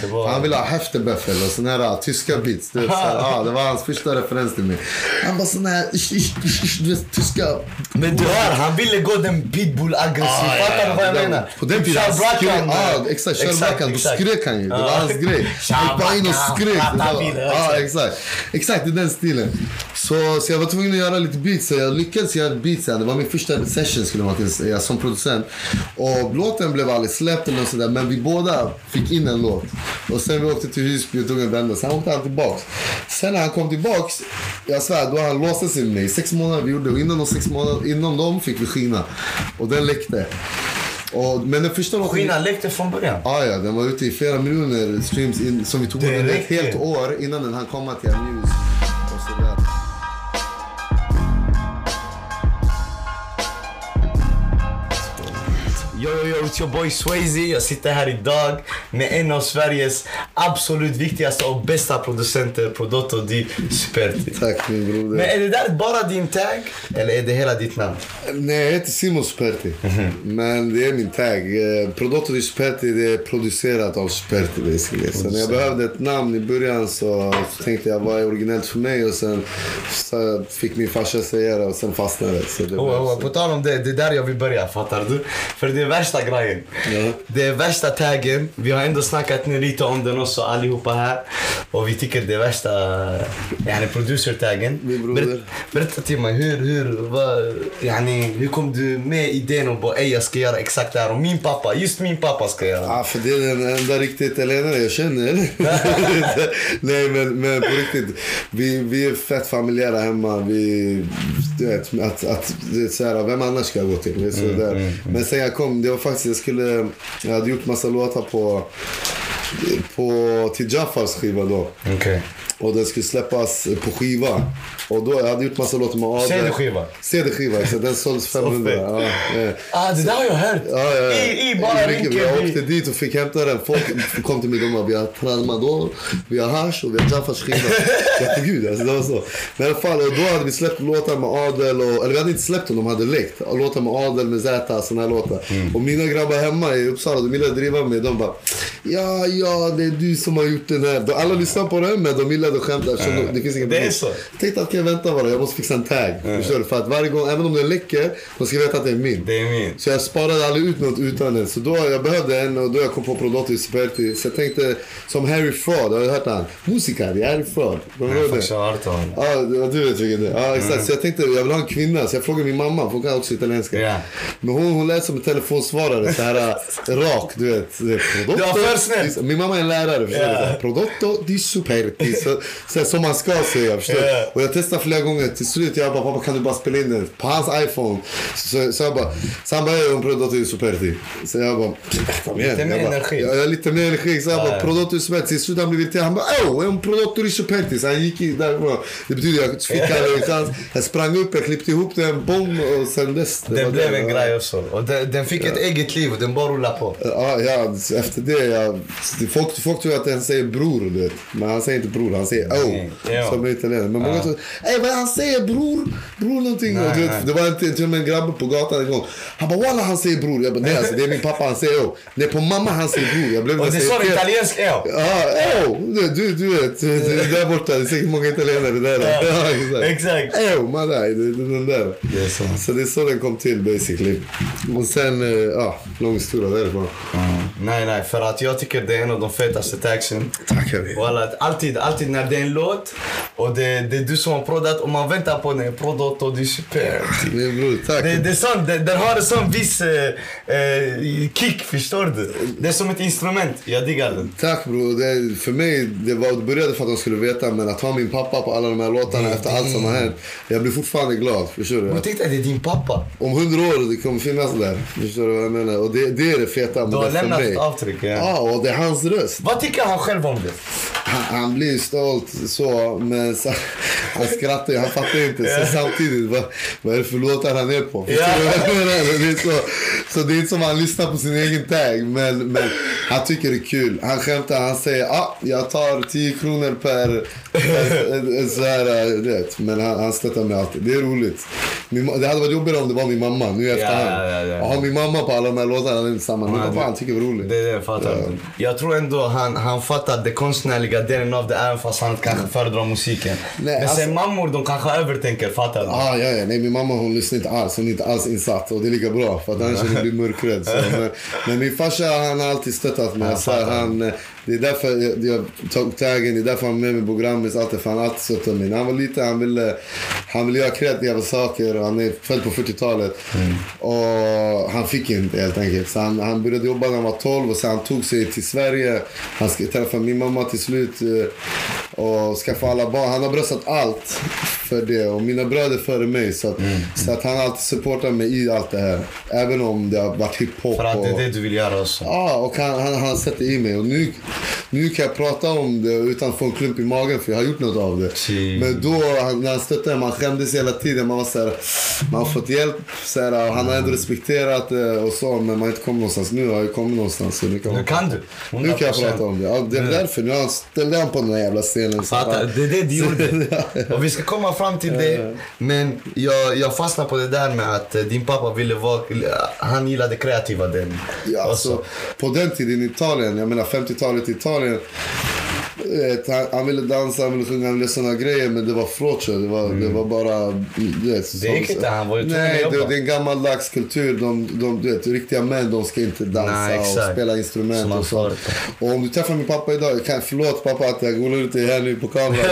det var... Han ville ha Heftebeffel och såna här uh, tyska beats. Du vet, så här, ja, det var hans första referens till mig. Han bara sån här, du vet, tyska... Men du hör, han ville gå den pitbull aggressiv. Ah, Fattar du vad jag det- menar? På den tiden, han eh, exakt. Blackham, då skrek han ju. Det var hans grej. Han gick bara in och skrek. Det var- Ja, exakt. exakt. Exakt, i den stilen. Så, så jag var tvungen att göra lite beats. Så jag lyckades göra beats. Det var min första session skulle man säga som producent. Och låten blev aldrig släppt eller något sådär. Men vi båda fick in en låt. Och sen vi åkte till Husby och tog en vända. Sen åkte han tillbaks. Sen när han kom tillbaks, jag svär, då han låst sig med mig. Sex månader vi gjorde och innan de sex månader, innan dem fick vi skina. Och den läckte. Och, men den första låten... Skina läckte från början. Ja, ja, den var ute i flera miljoner streams in, som vi tog under ett helt år innan den hann komma till News. Yo, yo, yo, it's your boy Swayze. Jag sitter här idag med en av Sveriges absolut viktigaste och bästa producenter, Prodotto di Superti. Tack min broder. Men är det där bara din tag? Eller är det hela ditt namn? Nej, jag heter Simon Sperti. Mhm. Men det är min tag. Eh, Prodotto di Sperti det är producerat av basically. Så när jag behövde ett namn i början så, tänkte jag vad är originellt för mig och sen så fick min farsa säga det och sen fastnade. Så det Oh, oh, så. på tal om det, det är där jag vill börja, fattar du? För det värsta grejen. Ja. Det är värsta taggen. Vi har ändå snackat nu lite om den också allihopa här. Och vi tycker det är värsta yani, producer-taggen. Min broder. Berätta, berätta till mig, hur, hur, vad, yani, hur kom du med idén om att "Ey, jag ska göra exakt det här? Och min pappa, just min pappa ska göra det. Ja, för det är den enda riktigt italienare jag känner. Nej, men, men på riktigt. Vi, vi är fett familjära hemma. Vi, du vet, att, att, det är så här, vem annars ska jag gå till? Det är så där. Men sen jag kom, det var faktiskt, jag skulle, jag hade gjort massa låtar på, på till Jaffars skiva då. Okej. Och den skulle släppas på skiva. Och då, jag hade gjort massa låtar med Adel. CD-skiva? CD-skiva, så den såldes 500. fett. ja, eh. Ah, det där har jag hört. Ja, ja, ja. I, I bara Rinkeby. Jag åkte dit och fick hämta den. Folk kom till mig och bara, vi har tramadol, vi har hash och vi har Jaffars skiva. Jag tänkte gud alltså, det var så. Men i alla fall, och då hade vi släppt låtar med Adel och, eller vi hade inte släppt dem, de hade läckt. Låtar med Adel, med Zäta, såna här låtar. Mm. Och mina grabbar hemma i Uppsala, de ville driva med De bara, ja, ja, det är du som har gjort den här. De- Alla lyssnar på den, men de gillade att skämta eftersom de- det finns ingen Det är så. Jag tänkte att kan jag vänta bara, jag måste fixa en tag. Förstår du? För att varje gång, även om den läcker, de ska veta att det är min. Det är min. Så jag sparade aldrig ut något utan den. Så då jag behövde en och då jag kom på Prodotto Sperti. Så jag tänkte, som Harry Fraud, har du hört han? Musiker, är Harry Fraud. Kommer du ihåg det? jag har hört honom. Ja, du vet vilken det är. Ja, exakt. Mm. Så jag tänkte, jag vill ha en kvinna. Så jag frågade min mamma, för hon kan också italienska. Ja. Men hon, hon lät som en telefonsvarare, så här äh, rak, du vet. Prodotto. Du var för snäll. Min mamma är en lärare, förstår du? Så här, Prodotto di Superti. Så, så som man ska säga, förstår? Ja. Och jag testade flera gånger. Till slut jag bara, pappa kan du bara spela in den på hans iPhone? Så, så jag bara, så han bara, hon Prodotto di Superti? Så jag bara, kom igen. Lite mer jag energi. Ja, ja, lite mer energi. Så jag bara. Prodotto di Superti. Till slut han blev irriterad. Han bara, är hon Prodotto di Superti? Så han gick därifrån. Det betyder jag fick aldrig en chans. Jag sprang upp, jag klippte ihop den, bom, och sen dess. det Det blev en grej också. Och den, den fick ett eget liv och den bara rullade på. Ja, ja, efter det, jag, folk, folk tror att han säger bror, du vet. Men han säger inte bror, han säger oh. Ja. Som italienare. Men många tror, ey vad han säger bror, bror någonting. Nej, och du vet, det var en, till och med en grabb på gatan en gång. Han bara walla han säger bror. Jag bara nej alltså, det är min pappa, han säger oh. Nej på mamma han säger bror. Jag blev Och det nästan sa irriterad. italiensk ja. Oh, du, du, vet, där borta, det är säkert många italienare där. Ja, exakt. Oh, man, nej, det, den där. Så. Det är så den kom till basically. Och sen, eh, ja, lång historia därifrån. Nej, nej, för att jag tycker det är en av de fetaste tagsen. Tack alltid, alltid när det är en låt och det, det är du som har proddat och man väntar på den. Prodotto di super. Min bror, tack. Det, det är det, den har en sån viss eh, kick, förstår du? Det är som ett instrument. Jag diggar den. Tack bror. Det, för mig, det, var, det började för att de skulle veta, men att ha min pappa på alla de här låtarna Det- efter allt som har hänt. Jag blir fortfarande glad, förstår du? Tänkte att det är din pappa. Om hundra år, det kommer finnas där. Förstår du vad jag menar? Och det, det är det feta med Du har det lämnat ett avtryck. Ja. Ja, och det är hans röst. Vad tycker han själv om det? Han, han blir stolt så, men så, han skrattar ju, han fattar inte. Så samtidigt, vad, vad är det för låtar han är på? Ja. Det är så, Så det är inte som att han lyssnar på sin egen tag. Men, men han tycker det är kul. Han skämtar, han säger ah, jag tar 10 kronor per... per så här, vet. Men han, han stöttar mig alltid. Det är roligt. Min, det hade varit jobbigare om det var min mamma nu i efterhand. ja, ja. Och har min mamma på alla de här låtarna, det är samma. Min Ja, pappa han tycker det är roligt. Det det jag fattar. Jag tror ändå han, han fattar den konstnärliga delen av det även fast han kanske föredrar musiken. Nej, Men sen alltså- mammor de kanske övertänker, fattar du? Ah, ja, ja. Nej, min mamma hon lyssnar inte alls. Hon är inte alls insatt. Och det är lika bra för att annars hon blir mörkrädd. Så. Men, men min farsa han har alltid stöttat mig. Så han, det är därför jag, tog tagen. Det är därför han är med mig på Grammis. För han alltid stöttat mig. När han var liten han ville, han ville göra kreativa saker. och Han är född på 40-talet. Och han fick inte helt enkelt. Så han, han började jobba när han var 12 och sen han tog sig till Sverige. Han ska träffa min mamma till slut. eh, Och skaffa alla barn. Han har bröstat allt för det. Och mina bröder före mig. Så att, så att han har alltid supportat mig i allt det här. Även om det har varit hiphop. För att det är det du vill göra också. Ja, och han, han, han sätter i mig. Och nu, nu kan jag prata om det utan att få en klump i magen för jag har gjort något av det. Shit. Men då, när han stöttade mig, man skämdes hela tiden. Man var så här, man har fått hjälp. Så här, och han har ändå respekterat det och så, men man har inte kommit någonstans. Nu har jag kommit någonstans. Så nu kan, Nu kan du. 100%. nu kan jag prata om det. Ja, det är därför. Nu har han på den här jävla scenen. Fattar, det är det du gjorde. Och vi ska komma fram till det. Men jag, jag fastnar på det där med att eh, din pappa ville vara... Han gillade kreativa delen. Ja, alltså, så- på den tiden i Italien, jag menar 50-talet i Italien. Vet, Han, han ville dansa, han ville sjunga, han ville såna grejer men det var frocho. Det var, det var bara... Vet, Det gick inte, han var ju Nej, det, det är en gammaldags kultur. De, de, vet, riktiga män de ska inte dansa Nej, och spela instrument och så. Och om du träffar min pappa idag, jag kan, förlåt pappa att jag går ut här nu på kamera.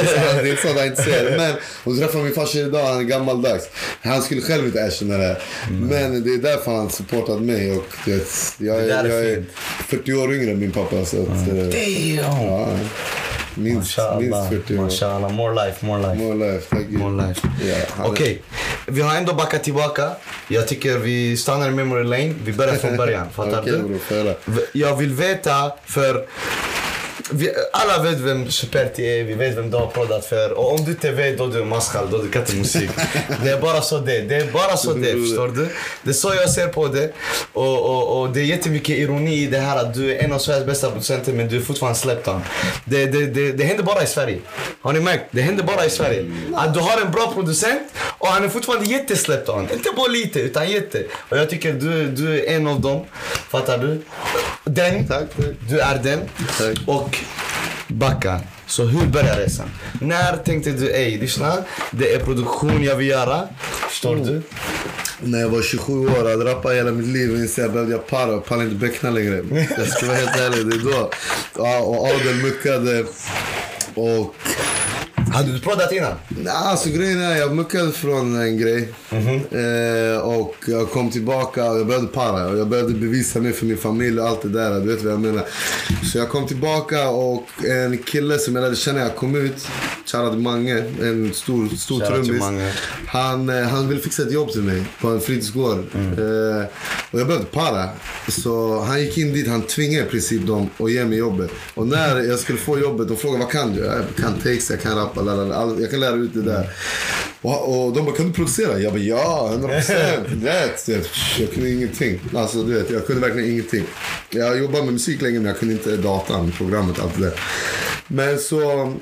Det är inte så att jag inte ser. Men om du träffar min farsa idag, han är gammaldags. Han skulle själv inte erkänna det. här. Men det är därför han supportat mig. Och, vet, jag, är, jag är fint. 40 år yngre än min pappa. Så att, eh, Damn! ja, minst, minst Mashallah, 40 år. mashallah. More life, more life. More life, tack Gud. More life. Är- Okej, vi har ändå backat tillbaka. Jag tycker vi stannar i memory lane. Vi börjar från början. Fattar Okej du? får jag vill veta, för alla vet vem Superti är, vi vet vem du har proddat för. Och om du inte vet, då är du maskal, då är du kan inte musik. Det är bara så det Det är bara så det, förstår du? Det är så jag ser på det. Och, och, och det är jättemycket ironi i det här att du är en av Sveriges bästa producenter men du är fortfarande släppt. Det, det, det, det händer bara i Sverige. Har ni märkt? Det händer bara i Sverige. Att du har en bra producent och han är fortfarande jättesläppt. Inte bara lite, utan jätte. Och jag tycker du, du är en av dem. Fattar du? Den. Tack, tack. Du är den. Tack. Och backa. Så hur började resan? När tänkte du, ej lyssna, det är produktion jag vill göra. Förstår du? När jag var 27 år, jag rappat hela mitt liv och jag behövde jag para och pallade inte beckna längre. Jag ska vara helt ärlig, det är då. Ja, och Adel muckade. Och Hade du proddat innan? Nej, alltså grejen är, jag muckade från en grej. eh, och jag kom tillbaka och jag behövde para. Och jag behövde bevisa mig för min familj och allt det där. Du vet vad jag menar. Så jag kom tillbaka och en kille som jag lärde känna, jag kom ut. Shoutout Mange, en stor, stor trummis. Han, eh, han ville fixa ett jobb till mig på en fritidsgård. Eh, och jag behövde para. Så han gick in dit, han tvingade i princip dem att ge mig jobbet. Och när jag skulle få jobbet, de frågade vad kan du? Jag kan takes, jag kan rappa, lalala. All- jag kan lära ut det där. Och, och de bara, kan du producera? Jag bara, ja, 100 procent. Jag kunde ingenting. Alltså du vet, jag kunde verkligen ingenting. Jag jobbade med musik länge men jag kunde inte datan, programmet, allt det där. Men så,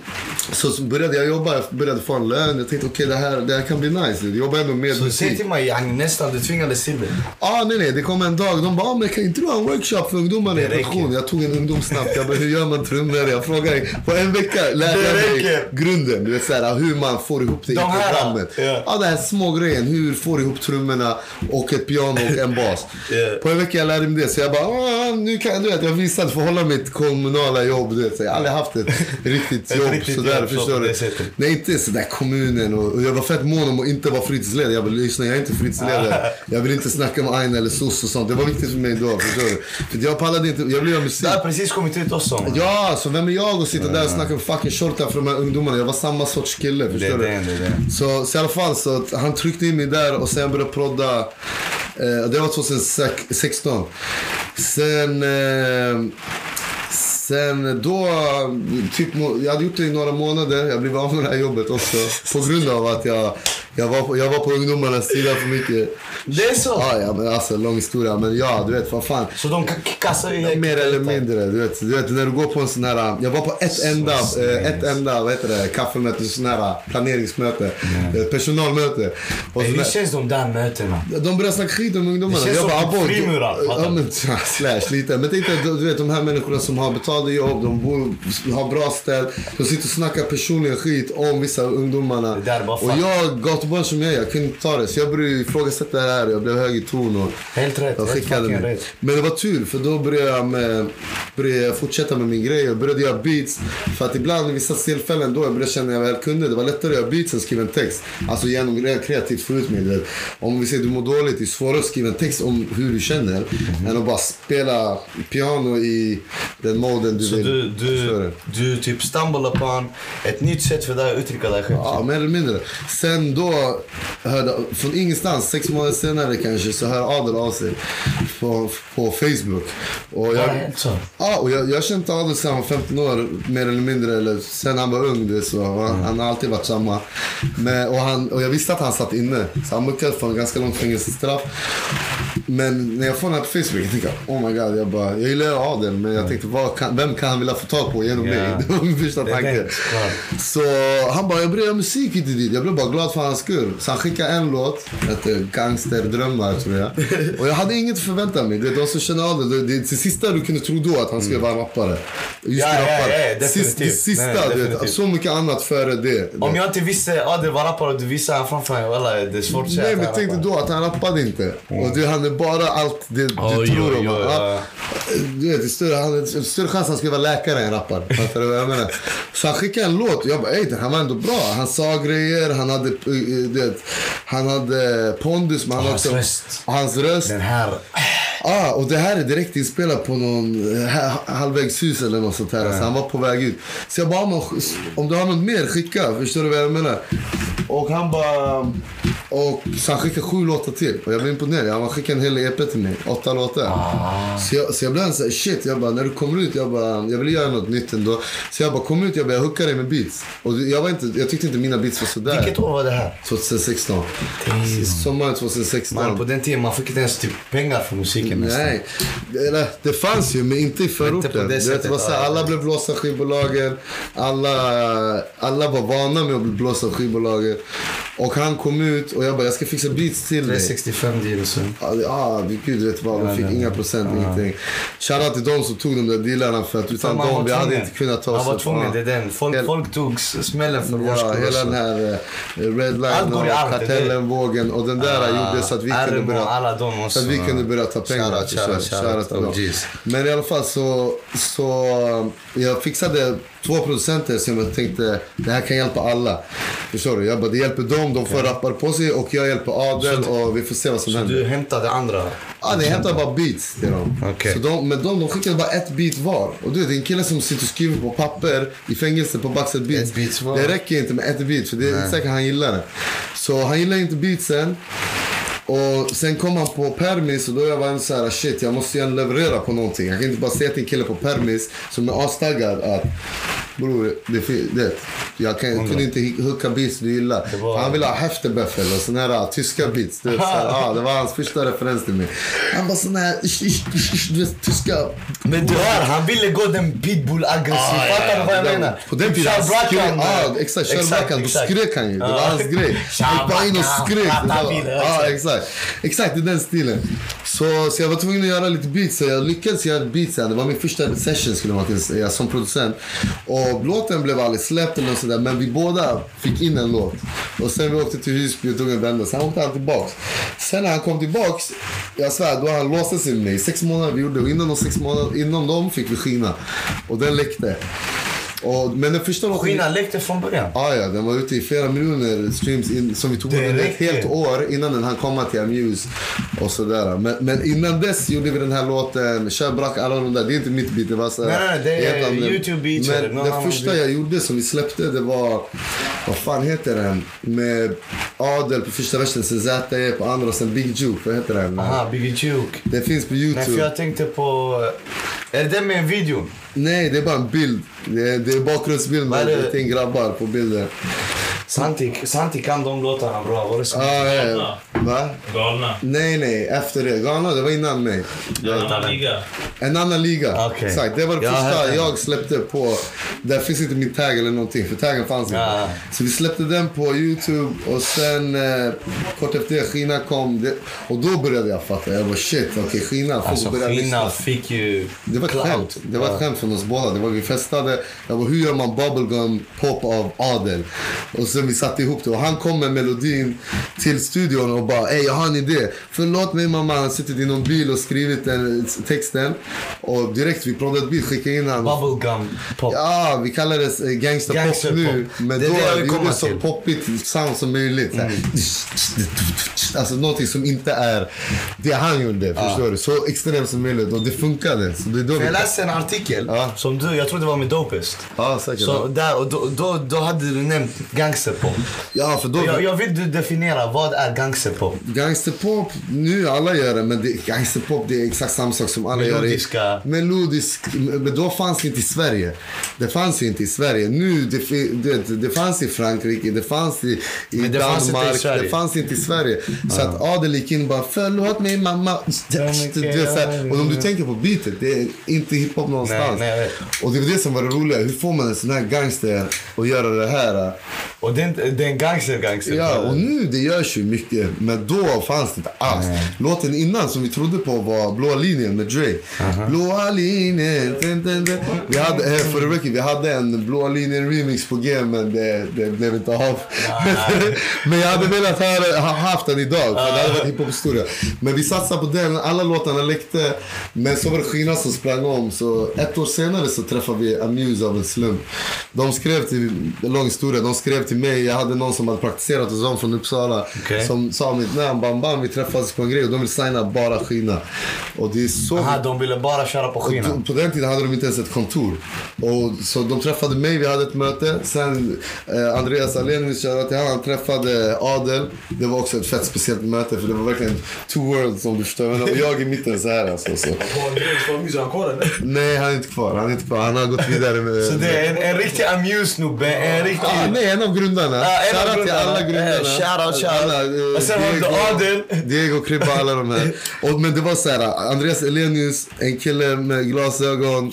så, så började jag jobba, började få en lön. Jag tänkte okej det, här, det här kan bli nice. Jag jobbar ändå med Så musik. till mig, nästan du tvingades till det. Ah, nej, nej, det kom en dag. De bara, ah, men kan inte du ha en workshop för ungdomarna i produktion? Jag tog en ungdom snabbt. Jag bara, hur gör man trummor? Jag frågade. På en vecka lärde jag mig räcker. Grunden. Du vet, såhär, hur man får ihop det i De här, programmet. ja. Ja, den här små grejen. Hur får ihop trummorna och ett piano och en bas. Ja. På en vecka jag lärde mig det. Så jag bara, ah, nu kan du vet, jag visste att få hålla mitt kommunala jobb. Du vet, så jag har aldrig haft ett riktigt Ett jobb riktigt sådär. jobb, så förstår du? Nej, inte sådär kommunen. Och, och jag var fett mån om att inte vara fritidsledare. Jag bara, lyssna, jag är inte fritidsledare. Jag vill inte snacka med Aina eller SOS och sånt. Det var viktigt för mig då. Förstår du? För jag pallade inte, jag göra musik. Det har precis kommit ut också. man. Ja, så vem är jag att sitta där och snacka med fucking shortar för de här ungdomarna? Jag var samma sorts kille, Det förstår är du? det, det det. Så, så i alla fall, så att han tryckte in mig där och sen började prodda. Eh, det var 2016. Sen... Eh, Sen då, typ, jag hade gjort det i några månader. Jag blev av med det här jobbet också. På grund av att jag, Jag var, på, jag var på ungdomarnas sida för mycket. Det är så? Ja, ja men alltså lång historia. Men ja, du vet vad fan. Så de kassa i Mer eller mindre. Du vet, du vet när du går på en sån här... Jag var på ett enda, eh, ett enda vad heter det, kaffemöte, sån här planeringsmöte. eh, Personalmöte. Och sån hur känns de där mötena? de börjar snacka skit om ungdomarna. Det känns som bara, typ "Abo, frimurar, du- fattar Ja, du?" men, slash lite. Men tänk dig, du vet de här människorna som har betalda jobb, de bor, har bra ställt. De sitter och snackar personliga skit om vissa ungdomarna. Det där är bara och fuck. jag, gatubarn som jag är, jag kunde inte ta det. Så jag började ifrågasätta det här. Jag blev hög i ton. Och Helt rätt. jag helt skickade rätt. Men det var tur, för då började jag, med, började jag fortsätta med min grej. Jag började göra beats. För att ibland, vissa tillfällen, då jag började känna att jag väl kunde. Det var lättare att göra beats än skriva en text. Alltså genom kreativt få ut mig. Om vi säger du mår dåligt, det är svårare att skriva en text om hur du känner. Mhm. Än att bara spela piano i den moden du Så vill. du, du, du typ stumble upon ett nytt sätt för dig att uttrycka dig själv. Ja, mer eller mindre. Sen då, hörde, från ingenstans, sex månader senare kanske, så hör Adel av sig på, på Facebook. Och det jag, ja, och jag, jag kände Adel sedan han var 15 år, mer eller mindre. Eller sen han var ung, du vet, så han, han har alltid varit samma. Men, och, han, och jag visste att han satt inne, så han muckade för en ganska långt fängelsestraff. Men när jag får den här på Facebook, jag tänkte oh my god, jag, bara, jag gillar Adel, men jag tänkte vad kan, vem kan han vilja få tag på genom Ja. mig? Det var min första Det tanke. det. Så han bara, jag börjar göra musik hit och dit. Jag blev bara glad för hans skull. Så han skickade en låt, hette Gangsterdrömmar tror jag. Och jag hade inget att förvänta mig. Det är de som känner av det. Det det sista du kunde tro då att han skulle vara rappare. Just Ja, ja, rappare. ja, definitivt. Sist, det sista, Nej, du definitivt. Så mycket annat före det. Om jag inte visste att det var rappare och du visste han framför mig, walla, det är svårt att säga Nej men tänk dig då att han rappade inte. Och det, han är bara allt det du Oj, tror om. oj, Ja. ja. Du vet, det är större, han, det större chans att han ska vara läkare än rappare. Fattar du vad jag menar? Så han skickade en låt och jag bara, ey den här var ändå bra. Han sa grejer, han hade, vet, han hade pondus. Men han Och också, hans röst. Hans röst. Den här... Ah, och det här är direkt inspelat på någon eh, ha- halvvägshus eller något sånt här. Så han var på väg ut. Så jag bara, om, om du har något mer, skicka. Förstår du vad jag menar? Och han bara... Och så han skickade sju låtar till. Och jag blev imponerad. Han skickade en hel EP till mig. Åtta låtar. Så, jag, så jag blev så här, shit. Jag bara, när du kommer ut, jag bara, jag vill göra något nytt ändå. Så jag bara, kom ut, jag bara, jag hookar dig med beats. Och jag, var inte, jag tyckte inte mina beats var sådär. Vilket år var det här? 2016. Sommaren 2016. Man, på den tiden man fick inte ens typ pengar för musiken nästan. Nej, det, det fanns ju men inte i Inte förorten. Du vet, var så här, alla blev blåsta av skivbolagen. Alla, alla var vana med att bli blåsta av skivbolagen. Och han kom ut och jag bara, jag ska fixa beats till dig. 365 deal så. Ja, gud vet vad. De fick ja, inga procent, Ja. ingenting. Shoutout till de som tog de där dealarna för att utan dem, vi hade inte kunnat ta oss Man var tvungen, det är den. Folk, Hel- folk tog smällen för vår Ja, hela den här eh, Red Line Allt går och det. Kartellen-vågen. Och den där Ah, gjorde så att vi kunde börja... alla de Så att vi kunde börja ta pengar. Shoutout, shoutout, shoutout, till. Men i alla fall så, så eh, jag fixade två producenter som jag tänkte det här kan hjälpa alla. Förstår du? Jag bara, det hjälper dem, de får rappare på sig och jag hjälper Adel och vi får se vad som Så händer. du hämtade andra? Ja, det hämtar bara beats till dem. Okej. Så de, men de, de skickade bara ett beat var. Och du vet, det är en kille som sitter och skriver på papper i fängelse på Baxter Beats. Ett beat var. Det räcker inte med ett beat, för det är inte säkert han gillar det. Så han gillar inte beatsen. Och sen kom han på permis och då jag var så här shit jag måste ju leverera på någonting. Jag kan inte bara säga till en kille på permis som är astaggad att bror, det, det, jag kan, kunde inte hooka beats du gillar. Var- Han ville ha Heftebuffel och såna här ah, tyska beats. Du vet, här, ah, det var hans första referens till mig. Han bara såna här du vet, tyska. Men du hör, han ville gå den pitbull-aggressiv. Ah, Fattar du vad jag menar? På den Typ tiden, han ah, exakt, Brackan, då skrek han ju. Det var hans grej. Han bara in och skrek. Var- exakt. i den stilen. Så, så jag var tvungen att göra lite beats. Så jag lyckades göra beats. Det var min första session skulle man kunna säga som producent. Och och låten blev aldrig släppt eller sådär. Men vi båda fick in en låt. Och sen vi åkte till Husby och tog en vända. Sen åkte han tillbaks. Sen när han kom tillbaks, jag svär, då han låste sig med mig. Sex månader vi gjorde och innan de sex månader, innan dem fick vi skina. Och den läckte. Och, men den första låten... Skinan läckte från början. Ja, ja, den var ute i flera miljoner streams in, som vi tog Det under ett helt år innan den hann komma till Amuse och sådär. Men, men innan dess gjorde vi den här låten, Kör Brack, alla de där. Det är inte mitt beat, det var såhär. Nej, nej, det är YouTube eller Men den annan första beat. jag gjorde som vi släppte, det var, vad fan heter den? Med Adel på första versen, sen ZE på andra och sen Big Juke, vad heter den? Aha, Biggie Juke. Den finns på Nej, för YouTube. jag tänkte på... Är det den med en video? Nej, det är bara en bild. Det är, det är är med det? gäng grabbar på bilden. Santi, Santi kan de låtarna bra. Var det så? Ja, ja. Va? Galna. Nej, nej. Efter det. Galna, det var innan mig. En annan liga. En annan liga. Okej. Exakt. Det var det första jag släppte på... Där finns inte min tag eller någonting, för taggen fanns inte. Ja. Så vi släppte den på Youtube och sen eh, kort efter det, Skina kom. Det, och då började jag fatta. Jag bara shit, okej Skina. Folk Alltså började Skina lyssna. fick ju Det var ett skämt. Det var ett skämt från oss båda. Det var, vi festade. Jag bara, hur gör man bubblegum pop av Adel? Och sen vi satte ihop det. Och han kom med melodin till studion och bara, ey jag har en idé. Förlåt mig mamma, han har suttit i någon bil och skrivit den texten. Och direkt vi proddat ett beat, skickade in han. Bubblegum pop. Ja, vi kallar det eh, gangsterpop Gangsterpop. nu. Men Det är då det vi gjorde så poppigt sound som möjligt. Här. Alltså någonting som inte är det han gjorde. Förstår du? Så extremt som möjligt. Och det funkade. Så det är då. Jag läste en artikel Ja. som du, jag tror det var med Dopest. Ja, säkert. Så där, och då, då, då hade du nämnt gangsterpop. Ja, för då... Jag, jag vill du definiera, vad är gangsterpop? Gangsterpop, nu alla gör det, men det, gangsterpop det är exakt samma sak som alla Melodiska. gör. det. Melodisk. Men då fanns det inte i Sverige. Det fanns inte i Sverige. Nu, det, det, det fanns i Frankrike, det fanns i, i det fanns Danmark, inte i det fanns inte i Sverige. Så att Adel gick in och bara “förlåt mig mamma”. Och om du tänker på beatet, det är inte hiphop någonstans. Nej, nej, nej. Och det var det som var det roliga. Hur får man en sån här gangster att göra det här? Och det är, inte- det är en gangster-gangster. Ja, och nu det görs ju mycket. Men då fanns det inte alls. Låten innan som vi trodde på var Blåa linjen med Drake. Blåa linjen. Dun, dun, dun. Vi hade, eh, för the record, vi hade en Blåa linjen remix på G men det, det blev inte av. men jag hade velat ha, ha haft den idag för det hade varit hiphop-historia. Men vi satsade på den, alla låtarna läckte. Men så var det Skina som sprang om. Så ett år senare så träffade vi Amuse av en slump. De skrev till, lång historia, de skrev till mig. Jag hade någon som hade praktiserat hos dem från Uppsala. Okej. Som sa mitt namn, bam bam, vi träffades på en grej och de vill signa bara Skina. Och det är så... Aha, de ville bara köra på Och då- på den tiden hade de inte ens ett kontor. Och så de träffade mig, vi hade ett möte. Sen eh, Andreas Alenius, shoutout till han, han träffade Adel. Det var också ett fett speciellt möte för det var verkligen two worlds om du förstår. Och jag i mitten så här alltså. Så. Nej, han är inte kvar. Han är inte kvar. Han har gått vidare med... Så det är en, en riktig amuse-snubbe, en riktig... Ah, nej, en av grundarna. Shoutout till alla grundarna. Eh, shoutout, shoutout. Eh, Och sen har du Adel. Diego, Kribba, alla de här. Och, men det var så här, Andreas Elenius, en kille med glasögon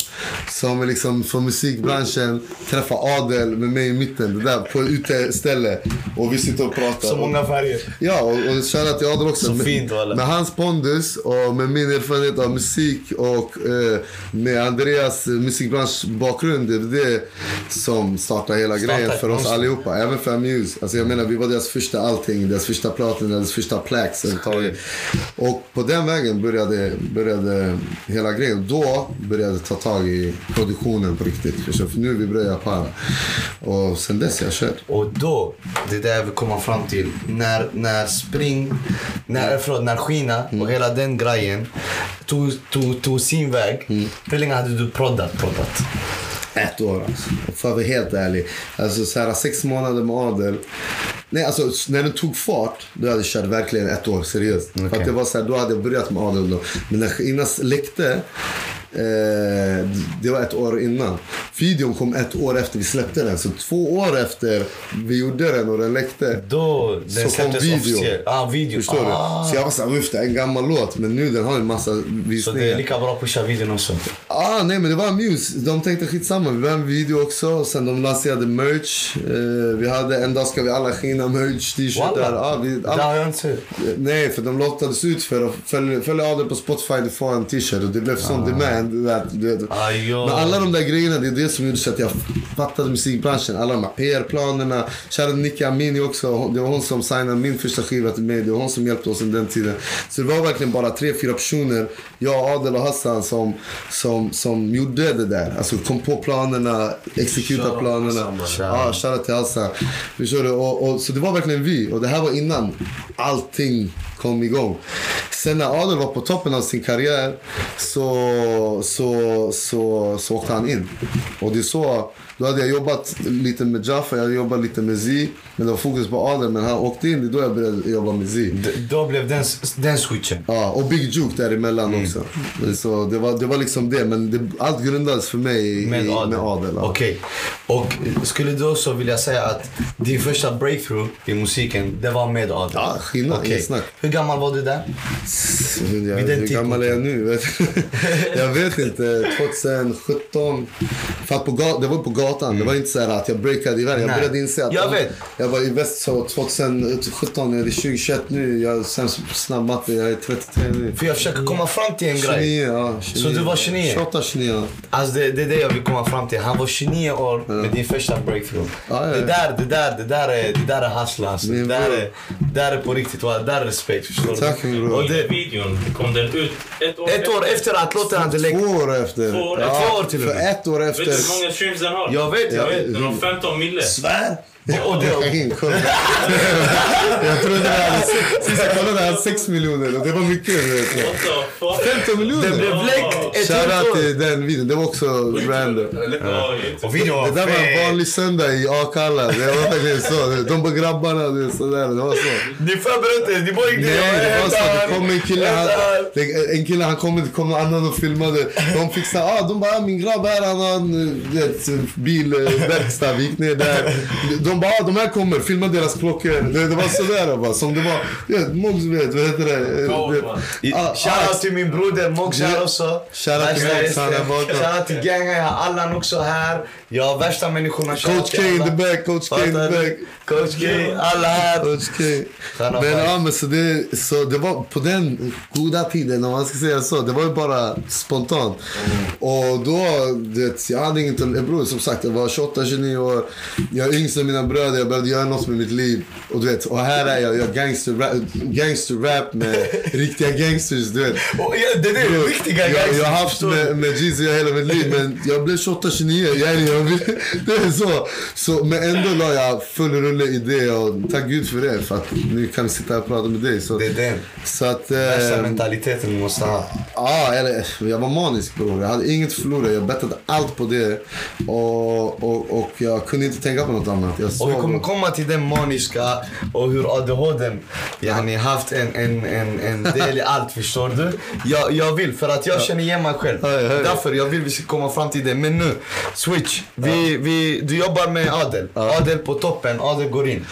som är liksom från musikbranschen, träffar Adel med mig i mitten, det där på uteställe. Och vi sitter och pratar. Så många färger. Ja, och, och shoutout till Adel också. Så med, fint, Walla. med hans pondus och med min erfarenhet av musik och eh, med Andreas musikbranschbakgrund. Det är det som startar hela Startar grejen för oss allihopa. Även för Amuse. Alltså jag menar, vi var deras första allting. Deras första platin, deras första plax. Och på den vägen började, började hela grejen. Då började jag ta tag i produktionen på riktigt. För nu vi börjar para. Och sen dess jag har kört. Och då, det är jag vill komma fram till. När, när Spring, när, förlåt, när Skina och hela den grejen tog, tog, tog sin väg. Hur länge hade du proddat? proddat? Ett år alltså. För att vara helt ärlig. Alltså så här, sex månader med Adel. Nej, alltså när det tog fart, då hade jag kört verkligen ett år seriöst. För att det var så här, då hade jag börjat med Adel då. Men när Inas läckte, eh, det var ett år innan. Videon kom ett år efter vi släppte den. Så två år efter vi gjorde den och den läckte. Då, den Så kom släpptes video. officiellt. Ah, video. Förstår ah. du? Så jag var såhär, uff det är en gammal låt. Men nu den har en massa Så visningar. det är lika bra att pusha videon också. Ah, nej men det var Muse. De tänkte skitsamma. Vi hade en video också. Sen de lanserade merch. Eh, vi hade En dag ska vi alla skina merch, t-shirtar. Ah, vi, Det har jag inte sett. Nej, för de lottades ut för att följa, följa Adel på Spotify du får en t-shirt. Och det blev sån demand. That, du. Ah. Men alla de där grejerna, det är det som gjorde så att jag fattade musikbranschen. Alla de här PR-planerna. Shoutout Nicki Amini också. Det var hon som signade min första skiva till mig. Det var hon som hjälpte oss under den tiden. Så det var verkligen bara tre, fyra personer. Jag, Adel och Hassan som, som, som gjorde det där. Alltså kom på planerna, exekuta Shoutout planerna. Ja, till Hassan. Förstår du? Och, och, så det var verkligen vi. Och det här var innan allting kom igång. Sen när Adel var på toppen av sin karriär så, så, så, så åkte han in. Och det är så, då hade jag jobbat lite med Jaffa, jag jobbat lite med Z. Men det var fokus på Adel, men han åkte in, det är då jag började jobba med Z. D- Då blev den, den switchen. Ja, och Big Juke däremellan Mm. också. Så det var, det var liksom det, men det, allt grundades för mig Med i, Adel. Med Adel ja. Okej. Och skulle du också vilja säga att din första breakthrough i musiken, det var med Adel? Ja, skillnad, inget snack. Hur gammal var du där? Jag, hur gammal är jag nu? Vet jag vet inte. 2017. För att på ga- det var på gatan. Det var inte så här att jag breakade i världen. Jag Nej. började inse att Jag vet. jag var i väst så 2017, är det 2021 nu. Jag är sämst på snabb matte. Jag är 33 nu. För jag försöker komma fram till en 29, grej. ja. 29. Så du var 29? 28, 29. ja. Alltså det, det är det jag vill komma fram till. Han var 29 år med din första breakthrough. Ja, ja. Det, där, det, där, det, där är, det där är hustla alltså. Det där är, det där är på riktigt. Det där är respekt. Förstår Tack, du? min bror. Och det, Videon, kom den ut ett år ett år efter att låten hade läckt. Två år efter. Två år- två år till och För ett år Vet du hur efter. många streams den har? Jag vet, jag vet. Den har 15 mille. Svär! Och det, Kolla. jag trodde det hade, sist jag kollade hade 6 miljoner och det var mycket. vet jag. What the fuck? 15 miljoner! det blev läckt ett helt Shoutout till den videon, det var också random. Ja, inte. Och videon var Det där var en vanlig söndag i Akalla. Det var verkligen så. De bara grabbarna, sådär. Det var så. Ni förberedde inte, ni bara gick ner. Nej, det var så. Det kom en kille, han, en kille, han kom, det kom någon annan och filmade. De fick så ah, de bara, ah, min grabb här, han har en vet, bilverkstad. Vi gick ner där. De bara, ah, de här kommer, filma deras klockor. Det, det var sådär bara, som det var. Du vet, Mogs vet, vad heter det? Det-. Ah, Shoutout till min broder Mox här också. Shoutout till Mox, han är bakom. Shoutout till gangen, jag har Allan också här. Jag har värsta människorna. Coach K in the back, Coach K in the back. Coach K, alla här. Coach K. Men ja, men så det, så det var på den goda tiden, om man ska säga så. Det var ju bara spontant. Och då, det, jag hade inget. Bror, som sagt, jag var 28-29 år. Jag är yngst av mina bröder. Jag behövde göra något med mitt liv. Och du vet, och här är jag. Jag gör gangster rap, gangster rap med riktiga gangsters, du vet. Och, ja, det är det, riktiga jag, jag har gangsters, haft med, med Jeezy hela mitt liv, men jag blev 28-29. Jag, är- jag, vill- det är så. så. Men ändå la jag full rulle i det och tack gud för det. För att nu kan vi sitta här och prata med dig. Så, Det är den. så att... Värsta Eh, mentaliteten du måste ha. Ja, eller jag var manisk bror. Jag hade inget att förlora. Jag bettade allt på det. Och, och, och jag kunde inte tänka på något annat. Jag Och vi kommer komma till den maniska och hur ADHD yani, haft en, en, en, en del i allt, förstår du? Jag, jag vill, för att jag känner igen mig själv. Därför jag vill vi ska komma fram till det. Men nu, switch. Vi, vi, du jobbar med Adel. Adel på toppen, Adel går in.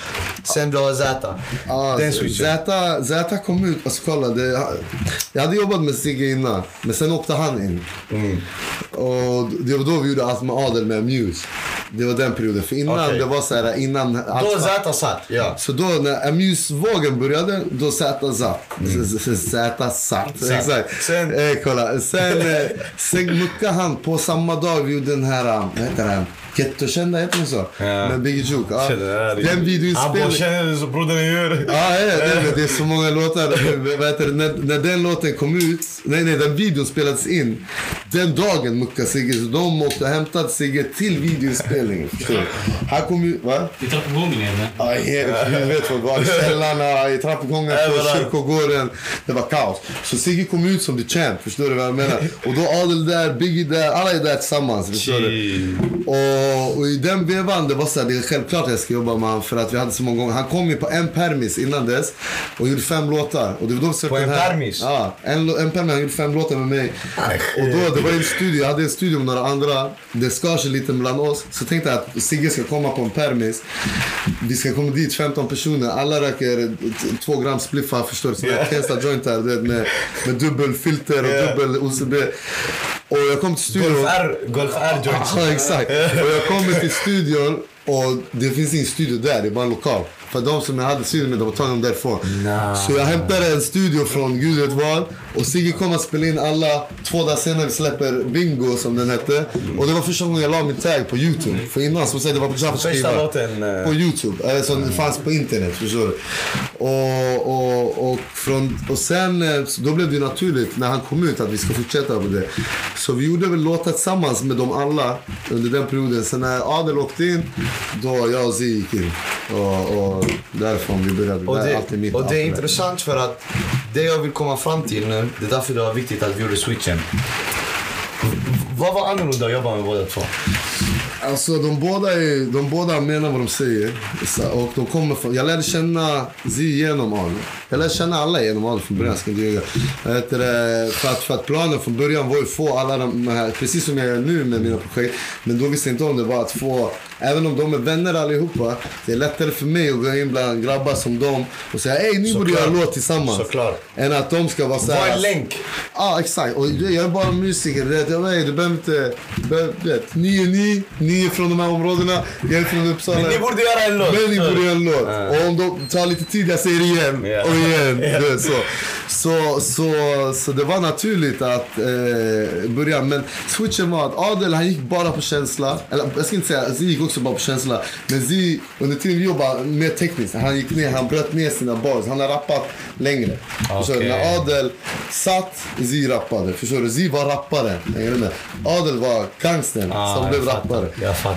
Sen du har Zäta. Ja, den switchen. Zäta, Zäta kom ut, alltså kolla. Det, jag hade jobbat med Sigge innan, men sen åkte han in. Mm. Och det var då vi gjorde allt med Adel med Muse. Det var den perioden. För innan, Okej. det var så här, innan... Då Zäta satt, ja. Så då när Amuse-vågen började, då Zäta satt. Zäta satt. Satt. Exakt. Sen- Eh, kolla. Sen, eh, sen muckade han på samma dag vi gjorde den här, eh, vad heter den? Gettokända, heter den så? Ja. Med Biggie Juke. Ja. Här Den Han bara videoinspelningen. känner det så brodern gör. Ja, ja, det, det är så många låtar. Vad heter det? När, när den låten kom ut, nej, nej, den videon spelades in. Den dagen muckade Sigge, så de åkte och hämtade Sigge till videoinspelningen. Förstår du? Han kom ju, va? I trappuppgången är det. Ja, helt, du vet vad det var. I källarna, i trappuppgången, på kyrkogården. Det var kaos. Så Sigge kom ut som the champ, förstår du vad jag menar? Och då Adel där, Biggie där, alla är där tillsammans. Förstår du? Och, och i den vevan, det var så här, det är självklart att jag ska jobba med honom för att vi hade så många gånger. Han kom ju på en permis innan dess och gjorde fem låtar. Och det var då På en här- permis? Ja, en, en permis. Han gjorde fem låtar med mig. Och då, det var en studio, jag hade en studio med några andra. Det skar sig lite mellan oss. Så tänkte jag att Sigge ska komma på en permis. Vi ska komma dit 15 personer. Alla röker två gram spliffar, förstår du? Sådana Yeah. yeah. jointar med, med dubbelfilter och Yeah. dubbel OCB. Och jag kom till studion. Golf R, Golf R joints. Ja, exakt. Och jag kommer till studion och det finns ingen studio där, det är bara en lokal. För de som jag hade studion med, de var tagna därifrån. Nah. Så jag hämtade en studio från gud vet var. Och Sigge kom att spela in alla. Två dagar senare vi släpper Bingo som den hette. Och det var första gången jag la min tag på YouTube. För innan så säger det var på Jaffas Första låten, eh, På YouTube. Som det fanns på internet, förstår du. Och, och, och, från, och sen, eh, då blev det naturligt när han kom ut att vi ska fortsätta med det. Så vi gjorde väl låtar tillsammans med dem alla under den perioden. Sen när Adel åkte in, då jag och Zi gick in. Och, och därifrån vi började. Och Det alltid mitt och det är intressant för att det jag vill komma fram till nu, det är därför det var viktigt att vi gjorde switchen. Vad var annorlunda att jobba med båda två? Alltså de båda, är, de båda menar vad de säger. Och de kommer från, jag lärde känna Zi genom Arne. Jag lärde känna alla genom Arne från början. Ska jag för, att, för att planen från början var ju att få alla de här, precis som jag gör nu med mina projekt. Men då visste jag inte om det var att få, även om de är vänner allihopa. Det är lättare för mig att gå in bland grabbar som dem och säga ey ni borde göra en låt tillsammans. Såklart. Än att de ska vara Var såhär. en länk. Ja, exakt. Och jag är bara musiker. Du behöver inte... Vet, ni är ni, ni är från de här områdena, jag är från Uppsala. Men ni borde göra en låt. Men ni borde göra en låt. Och om de tar lite tid, jag säger igen Ja. och igen. Du vet, så. Så, så, så det var naturligt att eh, börja. Men switchen var att Adel han gick bara på känsla. Eller jag ska inte säga, Zi gick också bara på känsla. Men Zi, under tiden vi jobbade mer tekniskt. Han gick ner, han bröt ner sina bars. Han har rappat längre. Du? Okej. När Adel satt, Zi rappade. Förstår du? Zi var rappare. Hänger du med? Adel var gangstern Ah, som blev rappare.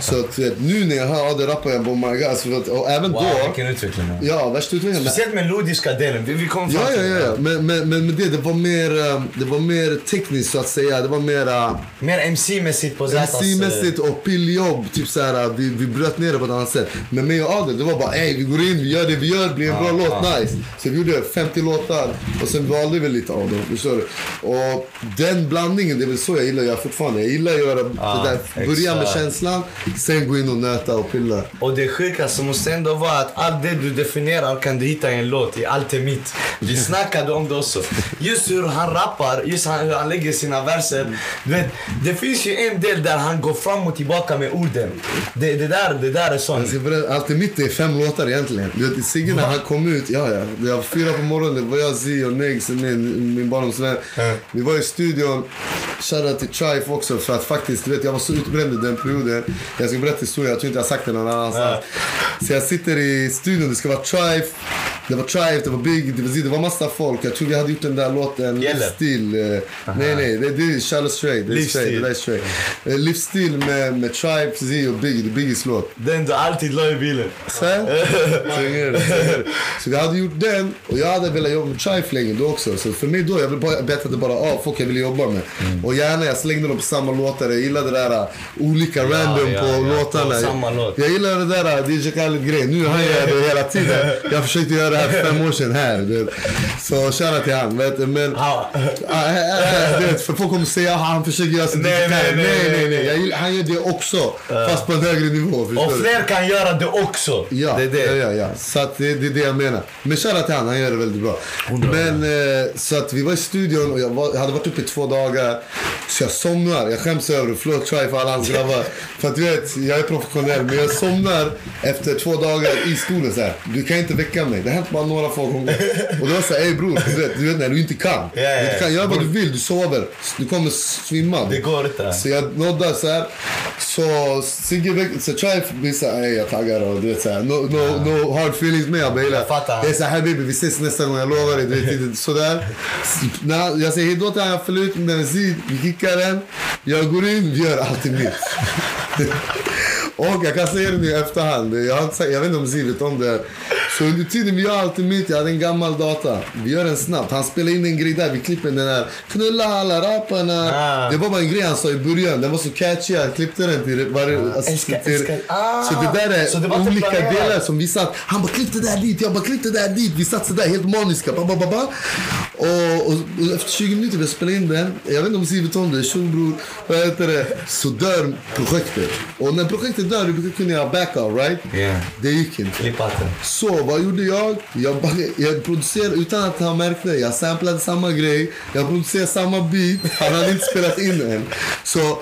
Så att, vet, nu när jag hör Adel rappa, jag bara oh my god. Att- och även Wow, då. vilken utveckling. Ja, värsta utvecklingen. Speciellt melodiska delen. Vi, vi kom Ja, ja, ja. ja. Men, men, men med det, det var mer, eh, det var mer tekniskt så att säga. Det var mer uh, Mer MC-mässigt på Zetas... MC-mässigt och pilljobb. Typ så här, vi, vi bröt ner det på ett annat sätt. Men mig och Adel, det var bara ey, vi går in, vi gör det vi gör, det blir en bra låt, nice. Så vi gjorde 50 låtar och sen valde vi lite av dem. Förstår du? Och den blandningen, det är väl så jag gillar att göra fortfarande. Jag gillar att göra Ja, det där, börja med känslan, sen gå in och nöta och pilla. Och det sjukaste måste ändå vara att allt det du definierar kan du hitta i en låt. I Allt är mitt. Vi snackade om det också. Just hur han rappar, just hur han lägger sina verser. Du vet, det finns ju en del där han går fram och tillbaka med orden. Det, det, där, det där är sånt. Alltså, Allt mitt är fem låtar egentligen. Du vet, Sigge när han kom ut, ja ja. Det var fyra på morgonen, det var jag, Zi och Negs, min, barndomsvän. Vi var i studion. Shoutout till Trife också för att faktiskt, du vet jag var så utbränd i den perioden. Jag ska berätta historien, jag tror inte jag har sagt det någon annanstans. Så jag sitter i studion, det ska vara Trife. Det var Trife, det var Big, det var Zi, det var massa folk. Jag tror vi hade gjort den där låten Gäller. Livsstil. eh, Nej nej, det, det är Shallow Straight. Det är Livsstil. det är. Eh, Livsstil med, med Trife, Zi och är Biggies låt. Den du alltid la i bilen. Så. Så vi hade gjort den och jag hade velat jobba med Trife länge då också. Så för mig då, jag bara berätta det bara av folk jag ville jobba med. Och gärna, jag slängde dem på samma låtar. Jag gillade det där uh, olika random ja, på ja, låtarna. på samma låt. Jag gillade det där uh, DJ Khaled-grejen. Nu har jag det hela tiden. Jag försökte göra det här för fem år sedan här. du. Så shoutout till han. Vet, du, men, Ja. Ah, för folk kommer säga att han försöker göra sin Nej, nej, nej, nej, nej, han gör det också. Fast på en högre nivå. Och fler kan göra det också. Ja, det är det. ja, ja. Så det, det är det jag menar. Men shoutout till han, han gör det väldigt bra. Men eh, så att vi var i studion och jag, hade varit uppe i två dagar. Så jag somnar. Jag skäms över det. Förlåt Try för alla hans grabbar. för att du vet, jag är professionell. Men jag somnar efter två dagar i stolen så här. Du kan inte väcka mig. Det hänt bara några få gånger. Och då var så här, ey bror. Du vet, du vet när du inte kan. Ja, ja, Du inte kan göra vad du vill. Du sover. Du kommer svimma. Det går inte. Så jag noddar så här. Så Sigge väck- så Trife blir så här, "Ey, jag taggar och du vet så här. No, no, no hard feelings med jag Jag fattar. Jag är så här, baby vi ses nästa gång, jag lovar dig. Du vet, inte sådär. När jag säger hejdå till honom, jag följer ut med bensin, vi kickar den. Jag går in, vi gör alltid mitt. Och jag kan säga det nu i efterhand. Jag, jag vet inte om Ziv vet om det. Så under tiden vi gör alltid mitt, jag hade en gammal data. Vi gör den snabbt. Han spelar in en grej där, vi klipper den där Knulla alla rapparna. Ah. Det var bara en grej han sa i början. Den var så catchy, han klippte den till varje... alltså, älskar, till, älskar. Ah. Så det där är det olika planerat. delar som vi satt. Han bara klipp det där dit, jag bara klipp det där dit. Vi satt sådär helt maniska. Ba, ba, ba, ba. Och, och, och efter 20 minuter vi spelade in den. Jag vet inte om Siv vet om det. Tjobror, vad heter det? Så dör projektet. Och när projektet dör, då kunde jag backa, right? Ja. Det gick inte. Klipphatten. Så vad gjorde jag? Jag, bara, jag producerade utan att han märkte. Jag samplade samma grej. Jag producerade samma beat. Han hade inte spelat in än. Så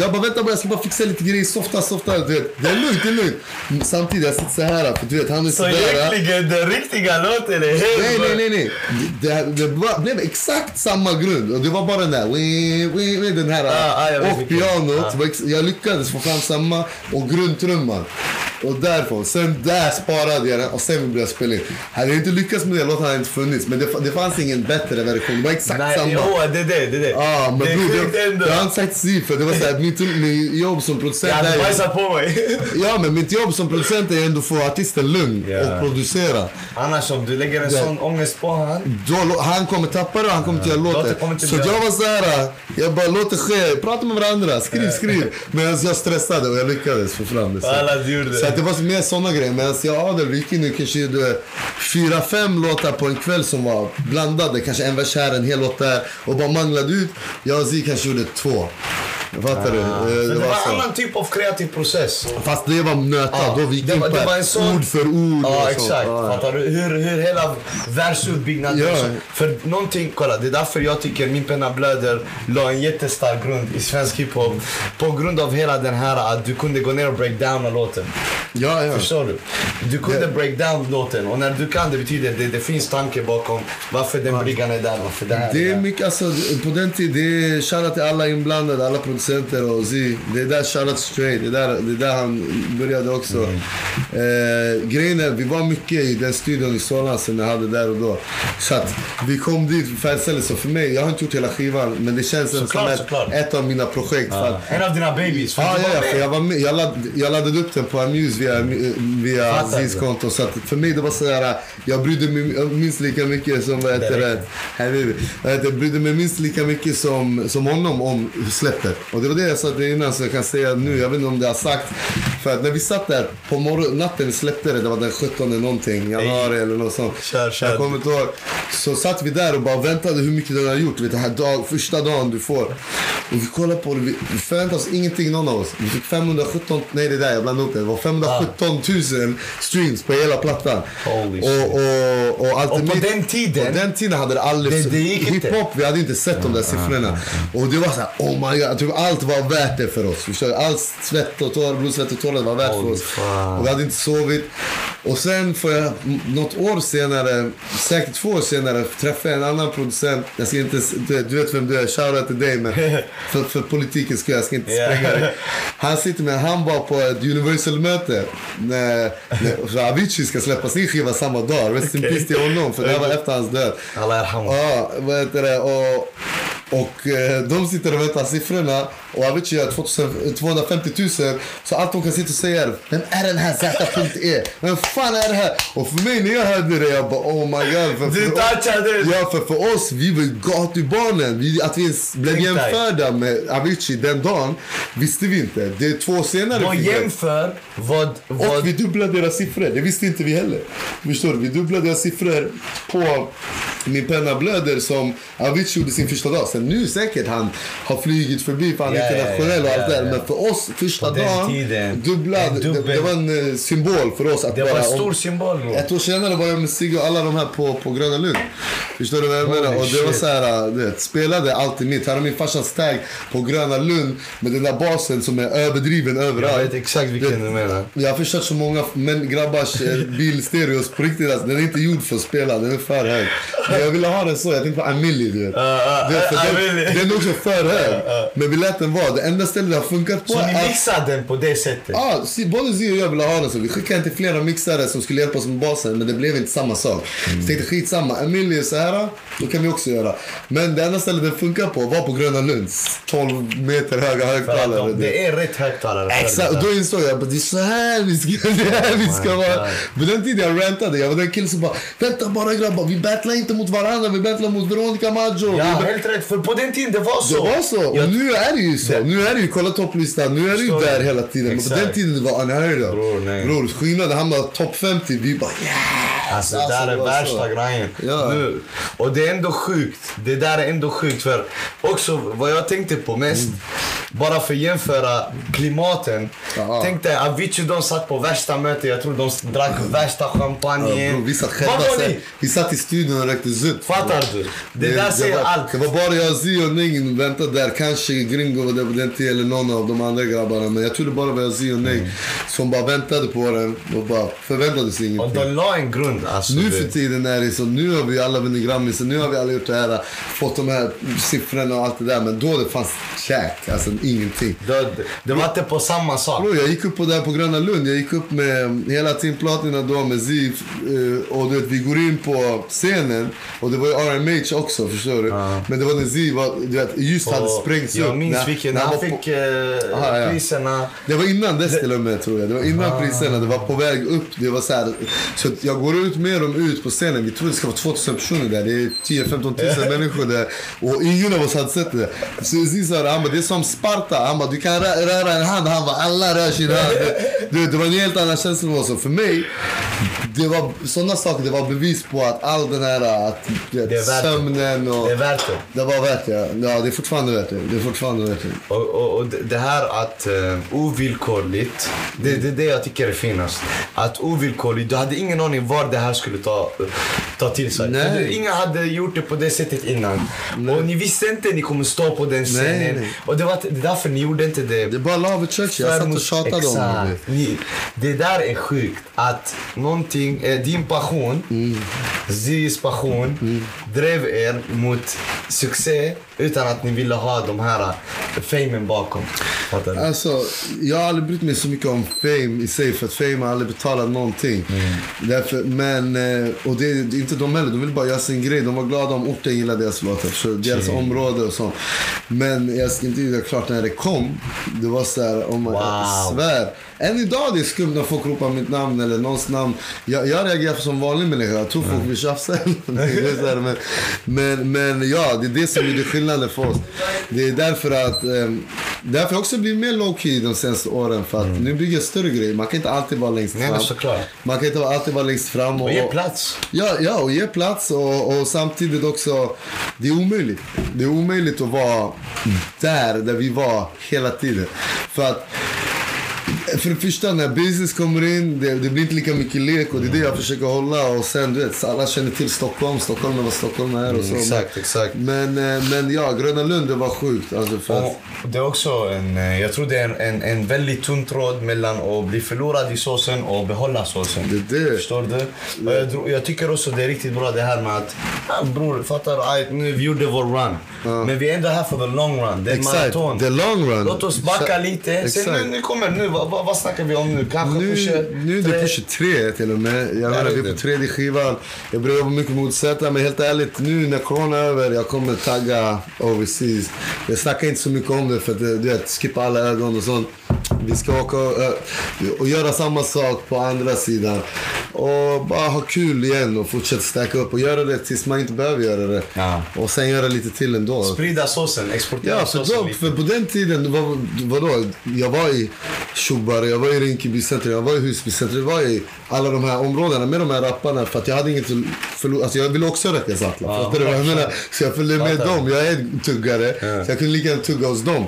jag bara vänta bara, jag ska bara fixa lite grejer. Softa, softa. Du vet. Det är lugnt, det är lugnt. Samtidigt jag sitter så här. För du vet, han är Så sådär. egentligen den riktiga låten är helt... Nej, nej, nej. Det, det var, blev exakt samma grund. Och det var bara den där. Den här. Ah, ah, och pianot. Ah. Det Jag lyckades få fram samma. Och grundtrumman. Och därifrån. Sen där sparade jag den och sen började jag spela in. Hade jag inte lyckats med det, låten hade inte funnits. Men det, det fanns ingen bättre version. Det var exakt Nej, samma. jo, det är det. Det det. Ja, men det är bror, sjukt ändå. jag har inte sagt si för det var såhär, mitt, mitt jobb som producent Jag hade bajsat på mig. Ja men mitt jobb som producent är ändå att få artisten lugn Ja. och producera. Annars om du lägger en Det- sån ångest på han. Då, lå- han kommer tappa det och han kommer inte göra Låten Så jag var såhär, jag bara låt det ske, prata med varandra, skriv, skriv. Medan jag stressade och jag lyckades få fram det. Så, så att det. var mer såna grejer. Medan jag och Adel, vi gick in och kanske gjorde fyra, fem låtar på en kväll som var blandade. Kanske en vers här, en hel låt där. Och bara manglade ut. Jag och Zi kanske gjorde två. Fattar du? Eh, Så Det det var var en annan typ av kreativ process. Fast det var nöta, Ja, då vi det var- det var en sån- ord för ord och sånt. exakt. Ja. Fattar du? Hur, hur hela versuppbyggnaden... Ja. För någonting, kolla, det är därför jag tycker Min penna blöder la en jättestark grund i svensk hiphop. På grund av hela den här att du kunde gå ner och break down låten. Ja, ja. Förstår du? Du kunde Det- break down låten och när du kan det betyder det det finns tanke bakom varför den bryggan är där, varför det här Det är är där. mycket, alltså på den tiden, det är shoutout till alla inblandade, alla producenter och Z. Det är där shoutout straight, det är där, det är där han började också. Eh, grejen är, vi var mycket i den studion i Solna som jag hade där och då. Så att vi kom dit för färdigställelse. Så för mig, jag har inte gjort hela skivan, men det känns som Såklart, ett, ett av mina projekt. För att, En av dina babies. för Ja, ja, för jag, var med, jag, ladd, jag laddade upp den på Amuse via, via du? konto. Så att för mig det var sådär, jag brydde mig minst lika mycket som. Vad heter det, jag brydde mig minst lika mycket som, som honom om släppet. Och det var det jag sa innan så jag kan säga nu, jag vet inte om det har sagt. För att när vi satt där på morgon, natten släppte det, det var den 17 någonting, januari eller något sånt. Kör, kör. Jag kommer inte ihåg. Så satt vi där och bara väntade hur mycket den har gjort. Vet, här dag, första dagen du får. Och vi kollade på det, vi vi förväntade oss ingenting någon av oss. Vi fick 517, nej det är där jag blandade upp det. Det var 517 000 streams på hela plattan. Holy och, och, och, allt Och på den tiden- På den tiden hade det aldrig... Det- det gick. Hiphop, vi hade inte sett de där siffrorna. Och det var så här, oh my god. Typ allt var värt det för oss. Förstår? Allt svett och tårar, blod, svett och tårar var värt för Holy oss. fan. Och vi hade inte sovit. Och sen får jag, något år senare, säkert två år senare, träffa en annan producent. Jag ska inte, du, vet vem du är, shoutout till dig men för, för politikens skull, jag ska inte spränga dig. Han sitter med, han var på ett Universal-möte när, när Avicii ska släppa sin skiva samma dag. Rest in peace till honom, för det var efter hans död. Allah. Ja, vad heter det? Och, och eh, de sitter och väntar siffrorna och Avicii har 2000 250 000 så allt de kan sitta och säga är Vem är den här Z.E? Vem fan är det här? Och för mig när jag hörde det jag bara oh my god. För, Du touchade! Ja, för för oss, vi var gatubarnen. Vi, att vi ens blev jämförda med Avicii den dagen visste vi inte. Det är två senare De jämför vad... vad och vi dubblade deras siffror. Det visste inte vi heller. Förstår du? Vi dubblade deras siffror på Min penna blöder som Avicii gjorde sin första dag. Sen nu säkert han har flugit förbi för han internationell och allt det där. Men för oss första dagen, tiden. dubbla, En det, det var en eh, symbol för oss att det var bara... en om- stor symbol bro. ett år senare var jag med Sigge och alla de här på, på Gröna Lund. Förstår du vad jag menar? Och det var så här, du vet, spelade alltid mitt. Här har min farsas tag på Gröna Lund med den där basen som är överdriven överallt. Jag vet exakt vilken du menar. Jag har förstört så många men grabbars eh, bilstereos på riktigt. Alltså, den är inte gjord för att spela, den är för hög. Men jag ville ha den så, jag tänkte på Amelie du vet. uh, uh, den, den är också för hög. Men vi lät den vara. Det enda stället det har funkat på Så ni mixade den på det sättet? Ja, si- både Zi och jag ville ha den så. Vi skickade inte flera mixare som skulle hjälpa oss med basen, men det blev inte samma sak. Så jag tänkte skitsamma, Emilie är så här, då kan vi också göra. Men det enda stället den funkar på var på Gröna Lunds 12 meter höga högtalare. de, det är rätt högtalare. Exakt, och då insåg jag att det är så här vi ska, det är här vi ska my vara. God. På den tiden jag rantade, jag var den killen som bara Vänta bara grabbar, vi battlar inte mot varandra, vi battlar mot Veronica Maggio. Ja, helt rätt. För på den tiden det var så. det var så. Och Jag- nu är det ju Det- Nu är det ju, kolla topplistan, nu är det ju där du? hela tiden. Men på den tiden det var unheard of. Bror, nej. Bror, skillnaden hamnade topp 50, vi bara yeah! Alltså, det där är det värsta grejen. Ja. Nu, och det är ändå sjukt. Det där är ändå sjukt. För också vad jag tänkte på mest, Mm. bara för att jämföra klimaten. Ja. Tänk dig, Avicii de satt på värsta mötet. Jag tror de drack värsta Ja, champagnen. bror, vi satt själva sen? Vi satt i studion och rökte zutt. Fattar du? Det, där säger var, allt. Det var bara jag, Zi och Neng väntade där. Kanske Gringo där på den tiden, eller någon av de andra grabbarna. Men jag tror det bara var Zi och Neng som bara väntade på den och bara förväntade sig Och ingenting. de la en grund. Alltså, Nu det- för tiden är det så, nu har vi alla vunnit Grammis, nu har vi alla gjort det här, fått de här siffrorna och allt det där. Men då det fanns käk. Alltså, ingenting. Det, det var inte på samma sak. Bro, jag gick upp på där på Gröna Lund. Jag gick upp med hela teamplatina då med Ziv. eh, Och du vet, vi går in på scenen. Och det var ju RMH också, förstår du? Men det var när Ziv var, du vet, just hade Och sprängts upp. jag minns När- vilken, när när han på- fick eh, Aha, ja. priserna. Det var innan dess till och med tror jag. Det var innan Ah. priserna. Det var på väg upp. Det var så här, så jag går ut med dem ut på scenen. Vi tror det ska vara 2000 personer där. Det är 10-15 tusen människor där. Och ingen av oss hade sett det. Så Ziz sa det, han bara, det är som Sparta. Han bara, du kan rö- röra en hand. Han bara, alla rör sin hand. Du, vet, det var en helt annan känsla. också. För mig, det var sådana saker. Det var bevis på att all den här att, vet, Det är värt det. sömnen och... Det är värt det. Det var värt det. Ja, det är fortfarande värt det. Det är fortfarande värt det. Och, och, och det det här att uh, ovillkorligt, det, det är det jag tycker är finast. Att ovillkorligt, du hade ingen aning var det här skulle ta, ta till sig. Nej. Det- Ingen hade gjort det på det sättet innan. Och ni visste inte att ni kommer stå på den scenen. nej. Och det var det är därför ni gjorde inte det. Det är bara love and church. Jag satt och tjatade om det. Ni, det där är sjukt. Att någonting, eh, din passion, Mm. Zis passion, drev er mot succé utan att ni ville ha de här eh, famen bakom. Fattar du? Alltså, jag har aldrig brytt mig så mycket om fame i sig för att fame har aldrig betalat någonting. Därför, men, eh, och det, är inte de heller, de vill bara göra sin grej. De var glada om orten gillade deras låtar, så deras område och sånt. Men jag ska inte göra klart när det kom, det var så här, om man Wow. svär. Än idag det är skumt när folk ropar mitt namn eller någons namn. Jag, jag reagerar som vanlig människa. Jag tror folk vill tjafsa. Det men, men, men ja, det är det som är det skillnaden för oss. Det är därför att um, Därför har jag också blivit mer low key de senaste åren. För att nu bygger jag större grejer. Man kan inte alltid vara längst Nej, fram. men såklart. Man kan inte alltid vara längst fram. Och ge plats. Ja, ja, och ge plats och, och samtidigt också, det är omöjligt. Det är omöjligt att vara där, där vi var hela tiden. För att för det första, när business kommer in, det, det blir inte lika mycket lek och det är det jag försöker hålla. Och sen, du vet, alla känner till Stockholm, Stockholm är vad Stockholm är och så. Mm, exakt, exakt. Men, eh, men ja, Gröna Lund, det var sjukt. Alltså för att, det är också en, eh, jag tror det är en, en, väldigt tunn tråd mellan att bli förlorad i såsen och behålla såsen. Det det. Förstår du? Och jag, jag tycker också det är riktigt bra det här med att, ja, bror, fattar Nu vi gjorde vår run. Men vi är ändå här för the long run. Det är en maraton. the long run. Låt oss backa lite. Sen nu, nu kommer, nu, vad, vad, vad snackar vi om nu? Kanske Nu, pusher nu är det tre- pusher tre till och med. Jag menar, är vi är på tredje skivan. Jag börjar jobba mycket mot Z, men helt ärligt, nu när corona är över, jag kommer tagga overseas. Jag snackar inte så mycket om det för att du vet, skippa alla ögon och sånt. Vi ska åka och, ö, och göra samma sak på andra sidan. Och bara ha kul igen och fortsätta stacka upp och göra det tills man inte behöver göra det. Ja. Och sen göra lite till ändå. Sprida såsen, exportera Ja, för, såsen då, för på den tiden, vad, vadå? Jag var i Tjobbare, jag var i Rinkeby centrum, jag var i Husby centrum, jag var i alla de här områdena med de här rapparna för att jag hade inget förlora. Alltså jag ville också röka Sattla. Ja, fattar du vad jag menar? Så jag följde med dem. Jag är tuggare, så jag kunde lika gärna tugga hos dem.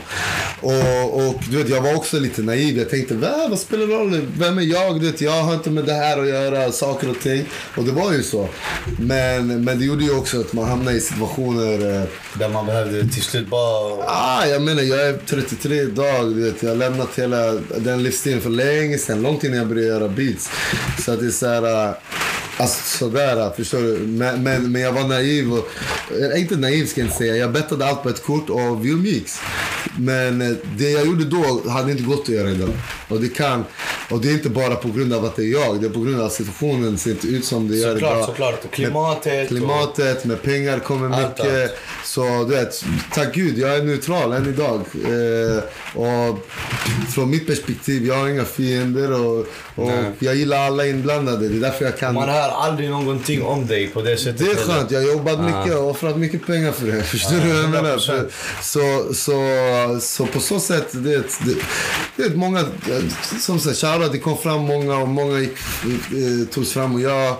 Och, och du vet, jag var också lite naiv. Jag tänkte, Va, vad spelar det roll? Vem är jag? Du vet, jag har inte med det här att göra, saker och ting. Och det var ju så. Men, men det gjorde ju också att man hamnade i situationer eh, Där man behövde till slut bara... Ah, jag menar, jag är 33 idag. Du vet, jag har lämnat hela den livsstilen för länge sedan. Långt innan jag började göra beats. Så att det är så här... Eh, alltså sådär, eh, förstår du? Men, men, men jag var naiv. Och, inte naiv ska jag inte säga. Jag bettade allt på ett kort och vi umgicks. Men äh, det jag gjorde då hade inte gått att göra idag. Och det kan... Och det är inte bara på grund av att det är jag. Det är på grund av att situationen ser inte ut som det gör Såklart, idag. såklart. Och klimatet. Klimatet, med pengar kommer mycket. allt. Så du vet, tack gud, jag är neutral än idag. Eh, och från mitt perspektiv, jag har inga fiender och, och jag gillar alla inblandade. Det är därför jag kan. Man hör aldrig någonting om dig på det sättet. Det är skönt. Jag har jobbat mycket och offrat mycket pengar för det. Förstår du vad jag menar? 100%. För, så, så, så på så sätt, det, det, det många, som sagt, shoutout, det kom fram många och många gick, eh, togs fram och jag,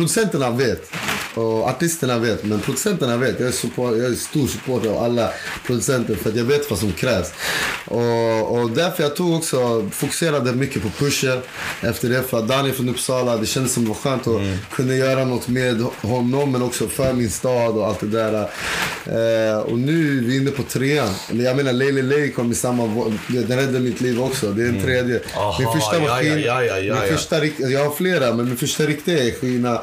producenterna vet. Och artisterna vet, men producenterna vet. Jag är, support, jag är stor supporter av alla producenter för att jag vet vad som krävs. Och, och därför jag tog också, fokuserade mycket på pusher efter det. För Daniel från Uppsala, det kändes som det var skönt att kunna göra något med honom men också för min stad och allt det där. Eh, och nu är vi inne på trean. Jag menar Leili Lei kom i samma Den räddade mitt liv också. Det är en tredje. Aha, min första maskin, ja, ja, ja, ja, min ja. första rikt- jag har flera men min första riktiga är skina.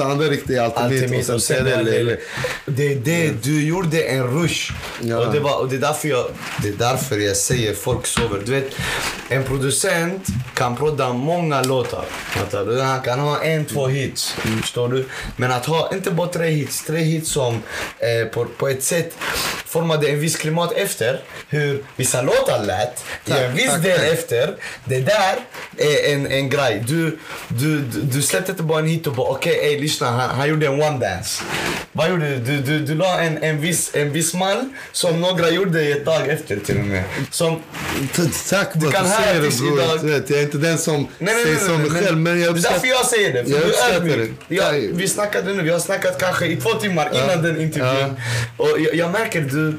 Andra riktiga är alltid, Altimit och sen det, Lele. det, du gjorde en rush. Ja. Och, det var, och det, är därför jag, det är därför jag säger folk sover. Du vet, en producent kan prodda många låtar. Du? Han kan ha en, två hits. Förstår du? Men att ha, inte bara tre hits, tre hits som eh, på, på ett sätt formade en viss klimat efter hur vissa låtar lät. i en viss tack, del tack. efter. Det där är en, en grej. Du, du, du, du släppte inte bara en hit och bara okej, okay, lyssna, han, han gjorde en one dance. Vad gjorde du? Du, du, du la en, en, viss, en viss mall som några gjorde ett tag efter till och med. Som, Tack för att du säger det bror. Jag är inte den som nej, nej, säger nej, så nej, mig nej, själv. Men jag det är därför uppskattar... jag säger det. För Jag uppskattar det. Ja, Ja. vi snackade nu, vi har snackat kanske i två timmar innan den intervjun. Och jag, jag märker du,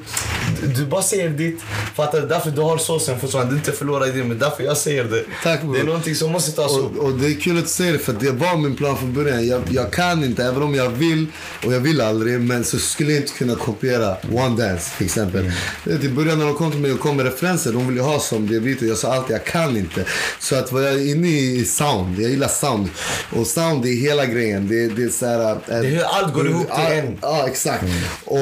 du bara säger ditt. Fattar du? Därför du har såsen fortfarande. Du inte förlorar det. Men därför jag säger det. Tack, bror. det är någonting som måste tas upp. Och, och det är kul att du säger det för det var min plan från början. Jag, jag kan inte, även om jag vill och jag vill aldrig, men så skulle jag inte kunna kopiera One Dance till exempel. Vet, I början när de kom till mig och kom med referenser, de ville ha som det. Jag sa alltid jag kan inte. Så att vad jag är inne i sound, jag gillar sound. Och sound det är hela grejen. Det, det är så här, Det är hur allt går ihop till Ja, en. Ja, exakt. Och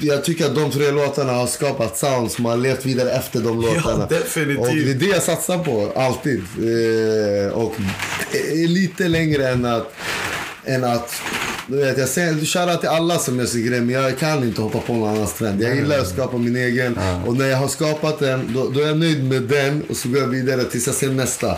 jag tycker att de tre låtarna har skapat sound som har levt vidare efter de låtarna. definitivt. Och det är det jag satsar på, alltid. Eh, och är lite längre än att... Än att du vet, jag säger, till alla som gör sin grej, men jag kan inte hoppa på någon annans trend. Jag gillar att skapa min egen. Och när jag har skapat den, då, då är jag nöjd med den och så går jag vidare tills jag ser nästa.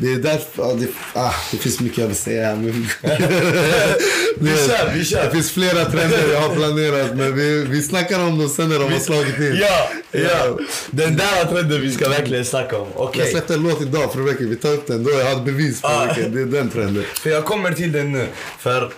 Det är därför... Ja, det, ah, det finns mycket jag vill säga här. Men, Vi kör, vi kör. Det finns flera trender jag har planerat, men vi, vi snackar om dem sen när de har slagit in. Ja, ja. Den där trenden vi ska verkligen snacka om. Okej. Jag släppte en låt idag för veckan. Vi tar upp den. Då jag bevis på Ah. vilken. Det är den trenden. För jag kommer till den nu. För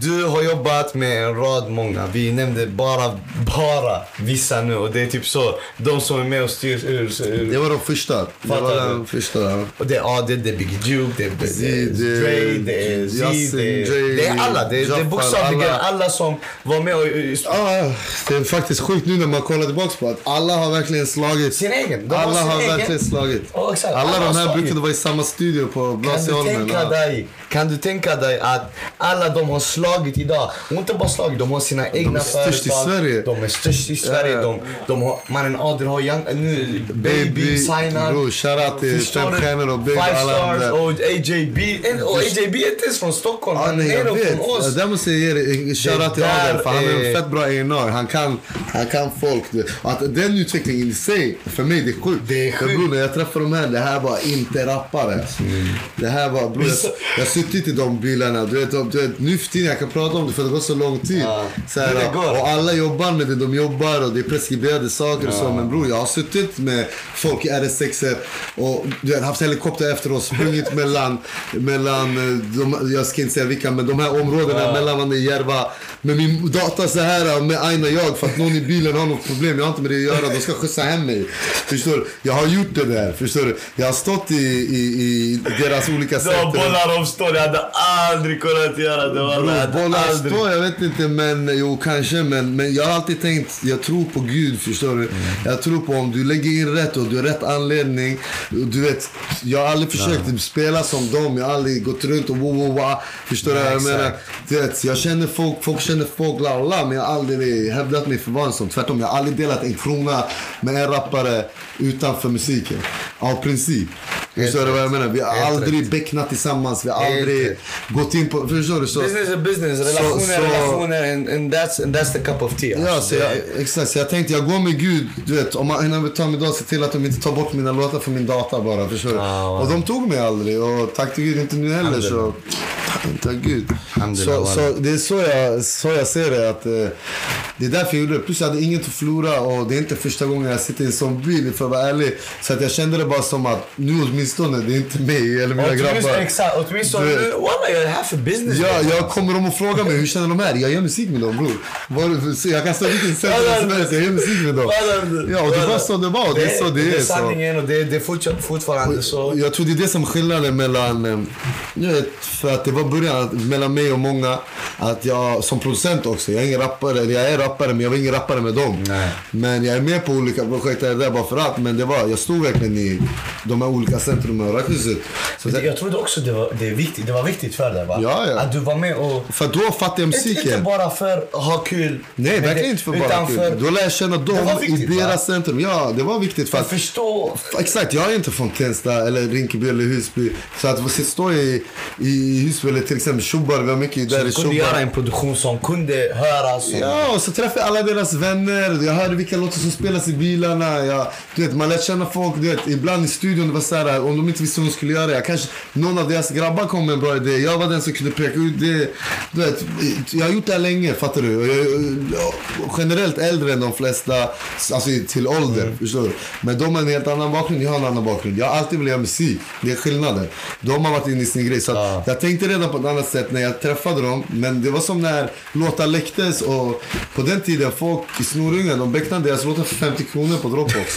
du har jobbat med en rad många. Vi nämnde bara, bara vissa nu. Och det är typ så. De som är med och styr Det var de första. Det Fattar var du? den första. och det, ja, det, det är Biggie Duke, det är, det är det är Dre, det är Z, det är, det är alla. Det är, det är bokstavligen alla. som var med och... Ja, det är faktiskt sjukt nu när man kollar tillbaka på att alla har verkligen slagit. Sin egen. Alla har verkligen slagit. Alla de här brukade vara i samma studio på Kan du, Blasieholmen. tänka dig, kan du tänka dig att alla de har slagit idag, och inte bara slagit, de har sina egna störst i Sverige. De är störst i Sverige. Ja. De, de har, mannen Adrian har young, nu Baby, signad. Bror, shoutout till Fem? Stjärnor och Big Five de stars och AJB. Och AJB är inte ens från Stockholm, han är från oss. Där måste jag ge shoutout till Adel för han är en är- fett bra A&R. Han kan, han kan folk. Att den utvecklingen i sig, för mig det är sjukt. Det är sjukt. bror, när jag träffade de här, det här var inte rappare. Det här var, bror, jag, jag suttit i de bilarna. Du vet, du vet, nu för tiden, jag kan prata om det för det går så lång tid. Ja, Så här, och alla jobbar med det de jobbar och det är preskriberade saker och så. Men bror, jag har suttit med folk i RS6 och du vet, haft helikopter efter oss, sprungit mellan, mellan eh, de, jag ska inte säga vilka, men de här områdena mellan Järva. Med min data så här med Aina och jag för att någon i bilen har något problem. Jag har inte med det att göra. De ska skjutsa hem mig. Förstår du? Jag har gjort det där. Förstår du? Jag har stått i, i, i deras olika sätt. bollar om står, jag hade aldrig kunnat göra det. Hade bollar aldrig. står, jag vet inte men jo kanske men, men jag har alltid tänkt, jag tror på Gud förstår du. Jag tror på om du lägger in rätt och du har rätt anledning. Du vet, jag har aldrig försökt spela som dem, jag har aldrig gått runt och wo wo wa. Förstår du vad jag menar? Du vet, jag känner folk, folk känner folk la la men jag har aldrig hävdat mig för en sån. Tvärtom, jag har aldrig delat en krona med en rappare utanför musiken. Av princip. Förstår du vad jag menar? Vi har Helt aldrig becknat tillsammans, vi har Helt aldrig rätt. gått in på, förstår du? Så, Business is business, relationer så- är relationer and, and, that's, and that's the cup of tea. Ja, alltså. så jag, exakt. Så jag tänkte, jag går med Gud. Du vet, om man hinner ta mig idag, se till att de inte tar bort mina låtar från min data bara. Förstår du? Ah, wow. Och de tog mig aldrig. Och tack till Gud, inte nu heller. Så, tack Gud. Så, så det är så jag, så jag ser det. Att, eh, det är därför jag gjorde det. Plus jag hade inget att förlora. Och det är inte första gången jag sitter i en sån bil, för att vara ärlig. Så att jag kände det bara som att nu åtminstone, det är inte mig eller mina Åtminstone, grabbar. exakt, åtminstone nu, walla jag är här för business. Ja, jag kommer de och frågar mig hur känner de här? Jag gör musik med dem bror. Jag kan stå vilken sändning som helst, jag gör musik med dem. Ja, och det var så det var. Det är så det Det är. är Så. sanningen och det, det är fortfarande så. Jag tror det är det som är skillnaden mellan, jag vet, för att det var början mellan mig och många, att jag som producent också, jag är ingen rappare, eller jag är rappare men jag var ingen rappare med dem. Nej. Men jag är med på olika projekt där bara för att, men det var, jag stod verkligen i de här olika centrumen och. Så Det- det, Jag trodde också det var, det är viktigt, det var viktigt för dig va? Ja, ja. Att du var med och... för då fattade jag Inte, inte musiken. bara för att ha kul. Nej, verkligen inte för bara kul. Då lär jag känna dem viktigt, i va? deras centrum. Ja, det var viktigt för Att att förstå. Exakt, jag är inte från Tensta eller Rinkeby eller Husby. Så att stå i, i Husby eller till exempel Tjobar, vi har mycket där Du i kunde göra Tjobar. en produktion som kunde höras. och- Ja, och så träffade jag alla deras vänner. Jag hörde vilka låtar som spelas i bilarna. Jag, du vet, man lär känna folk. Du vet, ibland i studion, det var så här, om de inte visste vad de skulle göra. Jag kanske, någon av deras grabbar kom med en bra idé. Jag var den som kunde peka ut det. Du vet, jag har gjort det här länge, fattar du? Jag är generellt äldre än de flesta, alltså till ålder. Förstår du? Men de har en helt annan bakgrund, jag har en annan bakgrund. Jag har alltid velat göra musik. Det är skillnaden. De har varit inne i sin grej. Så Ja. jag tänkte redan på ett annat sätt när jag träffade dem. Men det var som när låtar läcktes och på den tiden folk i Snorungen, de becknade deras låtar för 50 kronor på Dropbox.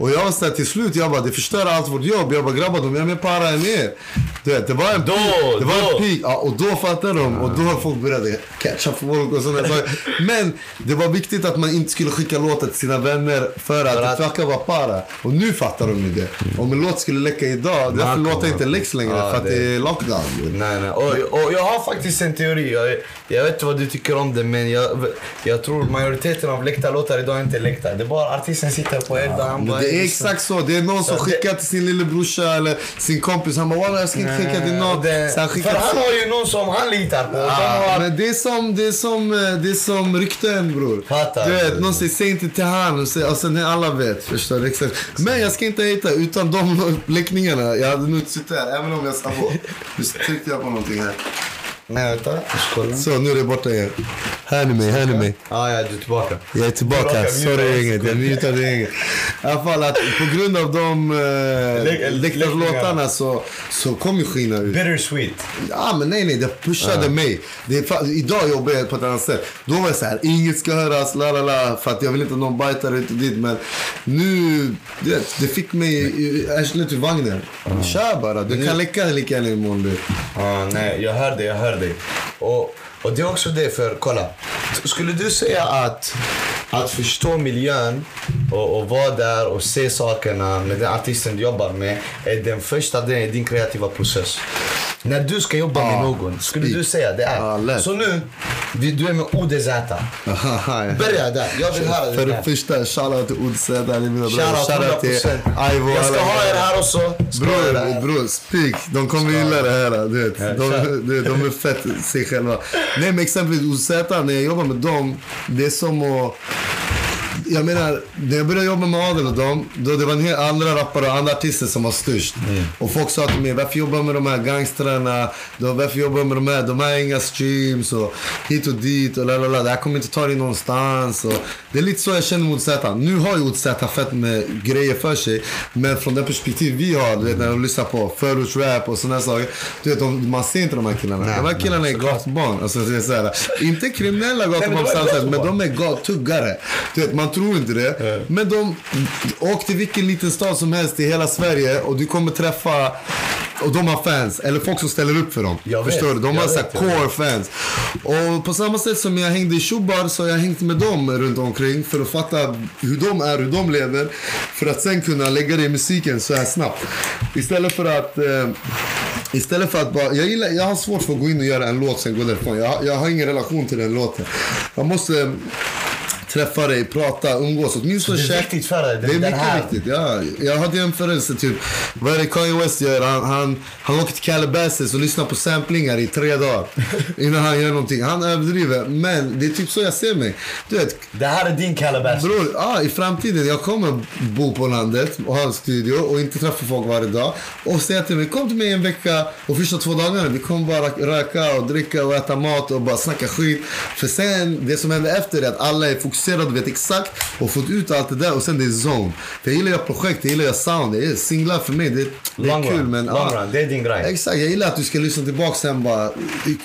Och jag var såhär till slut, jag bara det förstör allt vårt jobb. Jag bara grabbar de är mer para än er. Du vet, det var en Då, peak. Det var då. en peak. Ja, och då fattade de. Och då har folk började catcha folk och sådana saker. Men det var viktigt att man inte skulle skicka låtar till sina vänner för att För det fuckar vara para. Och nu fattar de ju det. Om en låt skulle läcka idag, därför låtar inte läcks längre. Ja, för att det- det är lockdown. Nej, nej. Och, och jag har faktiskt en teori. Jag, jag vet inte vad du tycker om det, men jag, jag tror majoriteten av läckta låtar idag är inte läckta. Det är bara artisten sitter på Men bara... det är exakt så. Det är någon som skickar till sin lillebrorsa eller sin kompis. Han bara “Walla jag ska inte skicka till någon”. Han för skickar han har ju någon som han litar på. Ja, har, men det är som, det är som, eh, det är som rykten bror. Fattar. Du vet, någon säger säg inte till han och, sen alla vet. Förstår du? Exakt. Men jag ska inte hitta utan de läckningarna. Jag hade nog inte suttit här även om jag sa på. Nu tryckte jag på någonting här. Nej, vänta. Så nu är det borta igen. Hör ni mig? Hör ni mig? Ah, ja, du är tillbaka. Jag är tillbaka. Tillbaka, Sorry gänget, jag mutade gänget. I alla fall att på grund av de eh, Läck- läckta läckningarna. låtarna så, så kom ju Skina ut. Bittersweet. Ja men nej nej, det pushade mig. Det idag jobbar jag på ett annat sätt. Då var jag så här, inget ska höras, la la la. För att jag vill inte att någon bajtar ut och dit. Men nu, det, det fick mig i arslet ur vagnen. Kör bara, du kan läcka lika gärna imorgon du. Ja, nej, jag hör dig, jag hör dig. Och, och det är också det, för kolla. Skulle du säga att, att förstå miljön och, och vara där och se sakerna med den artisten du jobbar med är den första delen i din kreativa process? När du ska jobba med Ja, någon, skulle du säga det är? lätt. Så nu, vi- du är med ODZ. Börja där, jag vill höra För det det där. första, shoutout till det bröder. Shoutout till 100%. Ivo. Jag ska ha er här också. Bror, bror, speak. De kommer gilla det här. Du vet. De, de är fett sig själva. Nej men exempelvis OZ, när jag jobbar med dem, det är som att jag menar, när jag började jobba med Adel och dem, då det var en hel andra rappare och andra artister som var störst. Och folk sa till mig, varför jobbar du med de här gangstrarna? Då, varför jobbar du med de här? De har inga streams och hit och dit och lalala. Det här kommer inte ta dig någonstans. Och det är lite så jag känner mot Z. Nu har ju Z fett med grejer för sig. Men från den perspektiv vi har, du vet när de lyssnar på förortsrap och sådana saker. Du vet, de, man ser inte de här killarna. de här killarna är. Alltså, det är så här, inte kriminella gatbarn men på är samma sätt, men gatubarn. de är gattuggare. Du vet, man tror inte det. Men de, åk till vilken liten stad som helst i hela Sverige och du kommer träffa och de har fans, eller folk som ställer upp för dem. Jag vet, Förstår du? De har så vet, vet. core fans. Och på samma sätt som jag hängde i Shubar så har jag hängt med dem runt omkring för att fatta hur de är, hur de lever. För att sen kunna lägga det i musiken så här snabbt. Istället för att eh, Istället för att bara, jag, gillar, jag har svårt för att gå in och göra en låt sen gå därifrån. Jag, jag har ingen relation till den låten. Jag måste träffa dig, prata, umgås. Åtminstone Det är käka- viktigt för dig, Det är den mycket här. viktigt. Ja, jag hade jämförelse typ. Vad är det Kanye West gör? Han, han, han åker till Calabasas och lyssnar på samplingar i tre dagar. innan han gör någonting. Han överdriver. Men det är typ så jag ser mig. Du vet, Det här är din Calabash. Bror, ja, i framtiden jag kommer bo på landet och ha en studio och inte träffa folk varje dag. Och säga till mig, kom till mig en vecka och första två dagarna vi kommer bara röka och dricka och äta mat och bara snacka skit. För sen, det som händer efter är att alla är fokuserade och vet exakt och fått ut allt det där och sen det är zone. För jag gillar jag projekt, jag gillar jag sound, det är singlar för mig, det, det är kul. run, Men, long ja. run, det är din grej. Exakt, jag gillar att du ska lyssna tillbaka sen bara,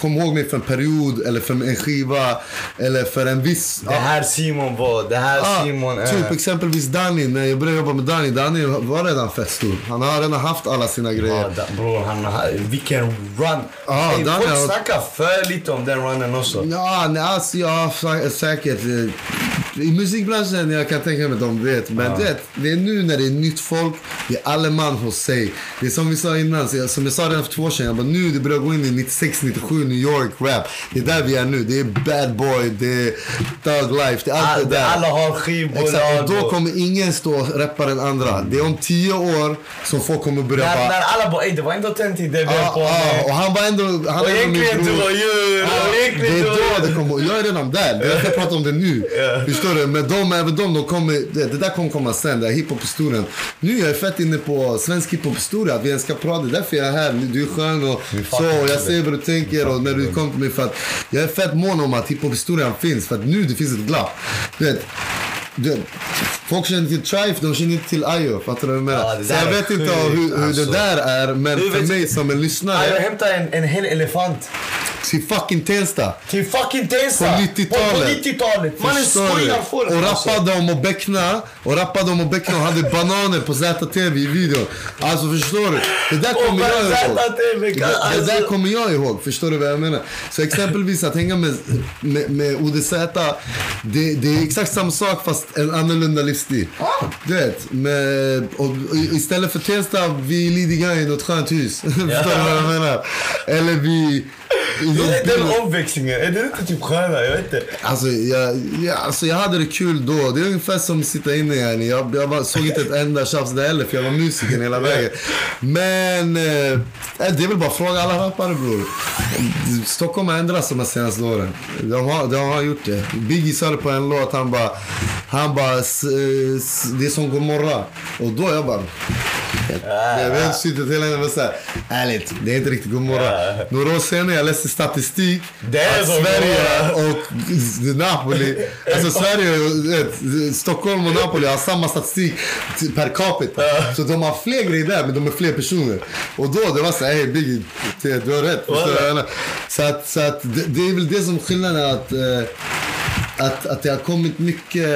kom ihåg mig för en period eller för en skiva eller för en viss... Det här Simon var, det här Ah, Simon är... Typ exempelvis Danny, när jag började jobba med Danny, Danny var redan fett stor. Han har redan haft alla sina Ja, grejer. da, bror, han har, vilken run. Ja, hey, den folk snackar för lite om den runnen också. Ja, nej, alltså, ja, sä- säkert. I musikbranschen, jag kan tänka mig att de vet. Men du vet, det är nu när det är nytt folk, det är alle man hos sig. Det är som vi sa innan, så jag, som jag sa redan för två år sedan. Jag bara, nu det börjar gå in i 96, 97, New York rap. Det är där vi är nu. Det är bad boy, det är thug life, det är allt All, det där. alla har Exakt, skivbolag. och då kommer ingen stå och rappa den andra. Det är om tio år som folk kommer börja När, bara... när alla bara det var ändå den tid det vi höll Ja, på ja, med. och han var ändå... Han Och egentligen du var. Ja, och det är då det kommer. Jag är redan där. Jag pratar om det nu. Förstår du? Men de, även de, de kommer, det, det där kommer komma sen. Är hiphop-historien. Nu är jag fett inne på svensk hiphop-historia. Att vi ens ska prata. Det är därför jag är här. Du är skön och så. Och jag ser vad du tänker. Och när du kom till mig. För att jag är fett mån om att hiphop-historien finns. För att nu det finns ett glapp. Du vet, du folk känner till Trife, de känner inte till Ayo. Fattar du vad jag menar? Så jag vet inte hur, hur alltså. det där är. Men Du för mig som en lyssnare. jag hämtade en, en hel elefant. Till fucking Tensta. Till fucking Tensta! På 90-talet. På, på 90-talet! Mannen skojar du? folk Och rappade om att beckna. Och rappade om att beckna och hade bananer på ZTV i videon. Alltså förstår du? Det där kommer jag ihåg. Det, det alltså. där kommer jag ihåg. Förstår du vad jag menar? Så exempelvis att hänga med, med, med ODZ. Det, det är exakt samma sak fast en annorlunda livsstil. Du vet. Med, och, och istället för Tensta, vi är Lidingö i något skönt hus. Förstår du vad jag menar? Eller vi... Den omväxlingen, är det inte typ skönare? Jag vet inte. Alltså jag, jag, alltså jag hade det kul då. Det är ungefär som att sitta inne yani. Jag, jag bara, såg inte ett enda tjafs där heller för jag var musiker hela vägen. Men eh, det är väl bara att fråga alla rappare bror. Stockholm har ändrats de här senaste åren. De har, de har gjort det. Biggie sa det på en låt. Han bara, han bara det är som Gomorra. Och då jag bara jag vet syftet hela tiden var såhär, ärligt, det är inte riktigt Gomorra. Några år senare jag läste statistik Det är att Sverige och Napoli, alltså Sverige, vet, Stockholm och Napoli har samma statistik per capita. Så de har fler grejer där, men de är fler personer. Och då det var såhär, hej Biggie, du har rätt. Så att, så att det, det är väl det som är skillnaden att eh, att, att det har kommit mycket...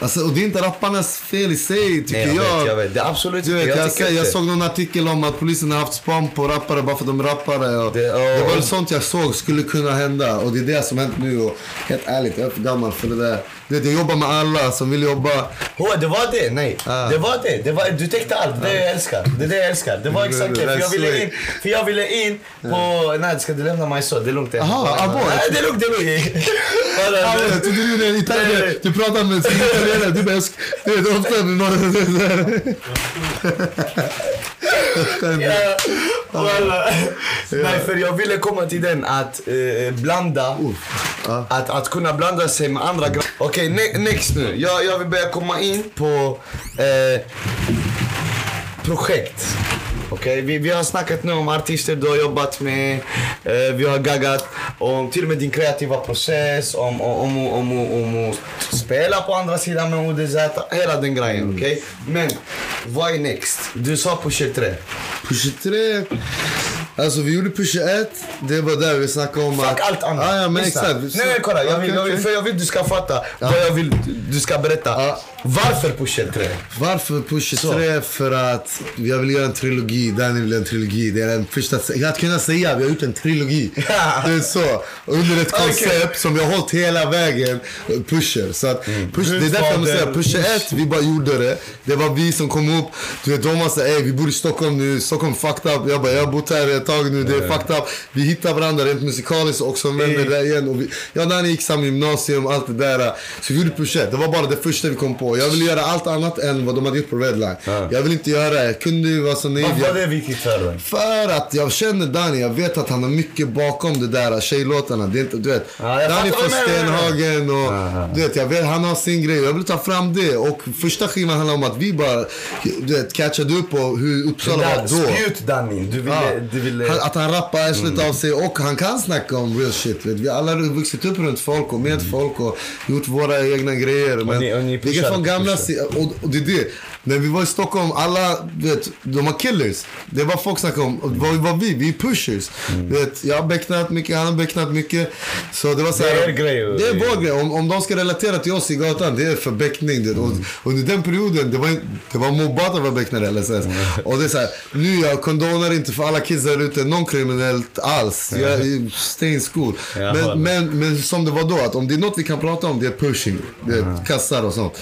Alltså, och det är inte rapparnas fel i sig, tycker Nej, jag jag. vet, jag vet. Det är absolut Du inte. vet, jag, tycker jag, jag inte. såg någon artikel om att polisen har haft span på rappare bara för att de rappare. Och Det- det, ja. var sånt jag såg skulle kunna hända. Och det är det som hänt nu. Och helt ärligt, jag är för gammal för det där. Du vet, jag jobbar med alla som vill jobba. Åh, det var det? Nej. Ah. Det var det. det var, du täckte allt. Det är det jag älskar. Det är det jag älskar. Det var exakt det För jag ville in, för jag ville in på... Nej, ska du lämna mig så? Det är lugnt. Aha, abo. Nej, det är lugnt. Det är lugnt. Ah, jag trodde du italienare. nej. Du pratar med en italienare. Du bara, du vet ofta med någon... Nej, för jag ville komma till den att eh, blanda. Ja. Att, att kunna blanda sig med andra grejer. Okej, ne- next nu. Jag, jag vill börja komma in på eh, projekt. Okej, vi, vi har snackat nu om artister du har jobbat med, eh, vi har gaggat om till och med din kreativa process, om, om, om, om, om, att spela på andra sidan med ODZ, hela den grejen. okej? Men, vad är next? Du sa Pusher 3. Pusha 3. Alltså vi gjorde Pusha 1. Det var där vi snackade om Fuck att... allt annat. Ah, ja, men Lyssna. exakt. Nej, nej, kolla. Jag vill, jag vill, för jag vill du ska fatta vad jag vill du ska berätta. Ja. Varför Pusher 3? Varför Pusha Så. 3? För att jag vill göra en trilogi. Daniel vill göra en trilogi. Det är den första... Att kunna säga vi har gjort en trilogi. Det är så. Under ett koncept som vi har hållit hela vägen. Pusher. Så att push, det är därför jag måste säga Pusha 1, vi bara gjorde det. Det var vi som kom upp. Du vet, de var såhär, vi bor i Stockholm nu. Stockholm fucked up. Jag bara, jag har bott här ett tag nu. Det är fucked up. Vi hittar varandra rent musikaliskt och som vänner där igen. Och vi, jag och Danny gick samma gymnasium, allt det där. Så vi gjorde Pusha 1. Det var bara det första vi kom på. Jag ville göra allt annat än vad de hade gjort på Redline. Jag vill inte göra, jag kunde ju vara så naiv. Varför var Jag- det viktigt för dig? för att jag känner Danny, jag vet att han har mycket bakom det där tjejlåtarna. Det är inte, du vet, Ja, Danny från. Stenhagen och du vet, jag vet, han har sin grej. Jag vill ta fram det. Och första skivan handlar om att vi bara du vet, catchade upp på hur Uppsala var då. Spjut Danny. Du ville... Ja. Du ville Han, att han rappar arslet av sig och han kan snacka om real shit. Vet. Vi alla har vuxit upp runt folk och med folk och gjort våra egna grejer. Men ni- och ni det är pushar, från gamla pushar. När vi var i Stockholm, alla, du vet, de var killers. Det var folk snackade om. Vad var vi? Vi är pushers. Du vet, jag har becknat mycket, han har becknat mycket. Så det var så här, Det är er grej. Det är vår grej. Om, om de ska relatera till oss i gatan, det är för beckning. Vet. Och, under den perioden, det var, det var mobbat att vara becknare i LSS. Och det är så här, nu jag kondonar inte för alla kids där ute, någon kriminellt alls. Jag är stay in school. Men, men, men som det var då, att om det är något vi kan prata om, det är pushing. Det är kassar och sånt.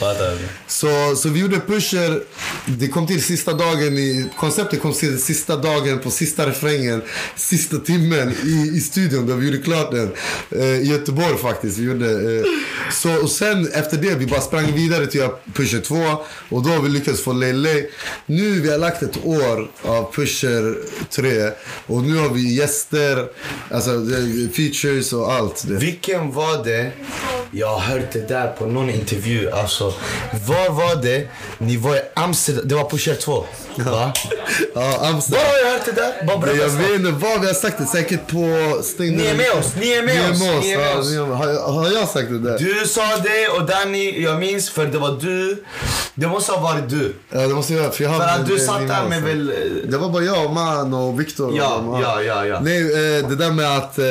Så, så vi gjorde efter, det kom till sista dagen i, konceptet kom till sista dagen på sista refrängen, sista timmen i, i studion då vi gjorde klart den. Eh, I Göteborg faktiskt. Vi gjorde, eh, så, och sen efter det, vi bara sprang vidare till att göra pusher 2 och då har vi lyckats få Lele. Nu vi har lagt ett år av pusher 3 och nu har vi gäster, alltså features och allt. Det. Vilken var det? Jag har hört det där på någon intervju. Alltså, var var det? Ni var i Amsterdam. Det var på Kör 2. Va? Ja, Var Amsterdam. har jag hört det där? Bara berätta jag vet inte vad vi har sagt det. Säkert på Stäng Ni är med oss, ni är med oss, ni är med ja, oss. ni är med- Har, jag- har jag sagt det där? Du sa det och Danny, jag minns för det var du. Det måste ha varit du. Ja, det måste jag göra. För, jag För att du det- satt där var med väl... eh, Det var bara jag, man och Viktor. Ja, och ja, ja, ja. Nej, eh, det där med att, eh,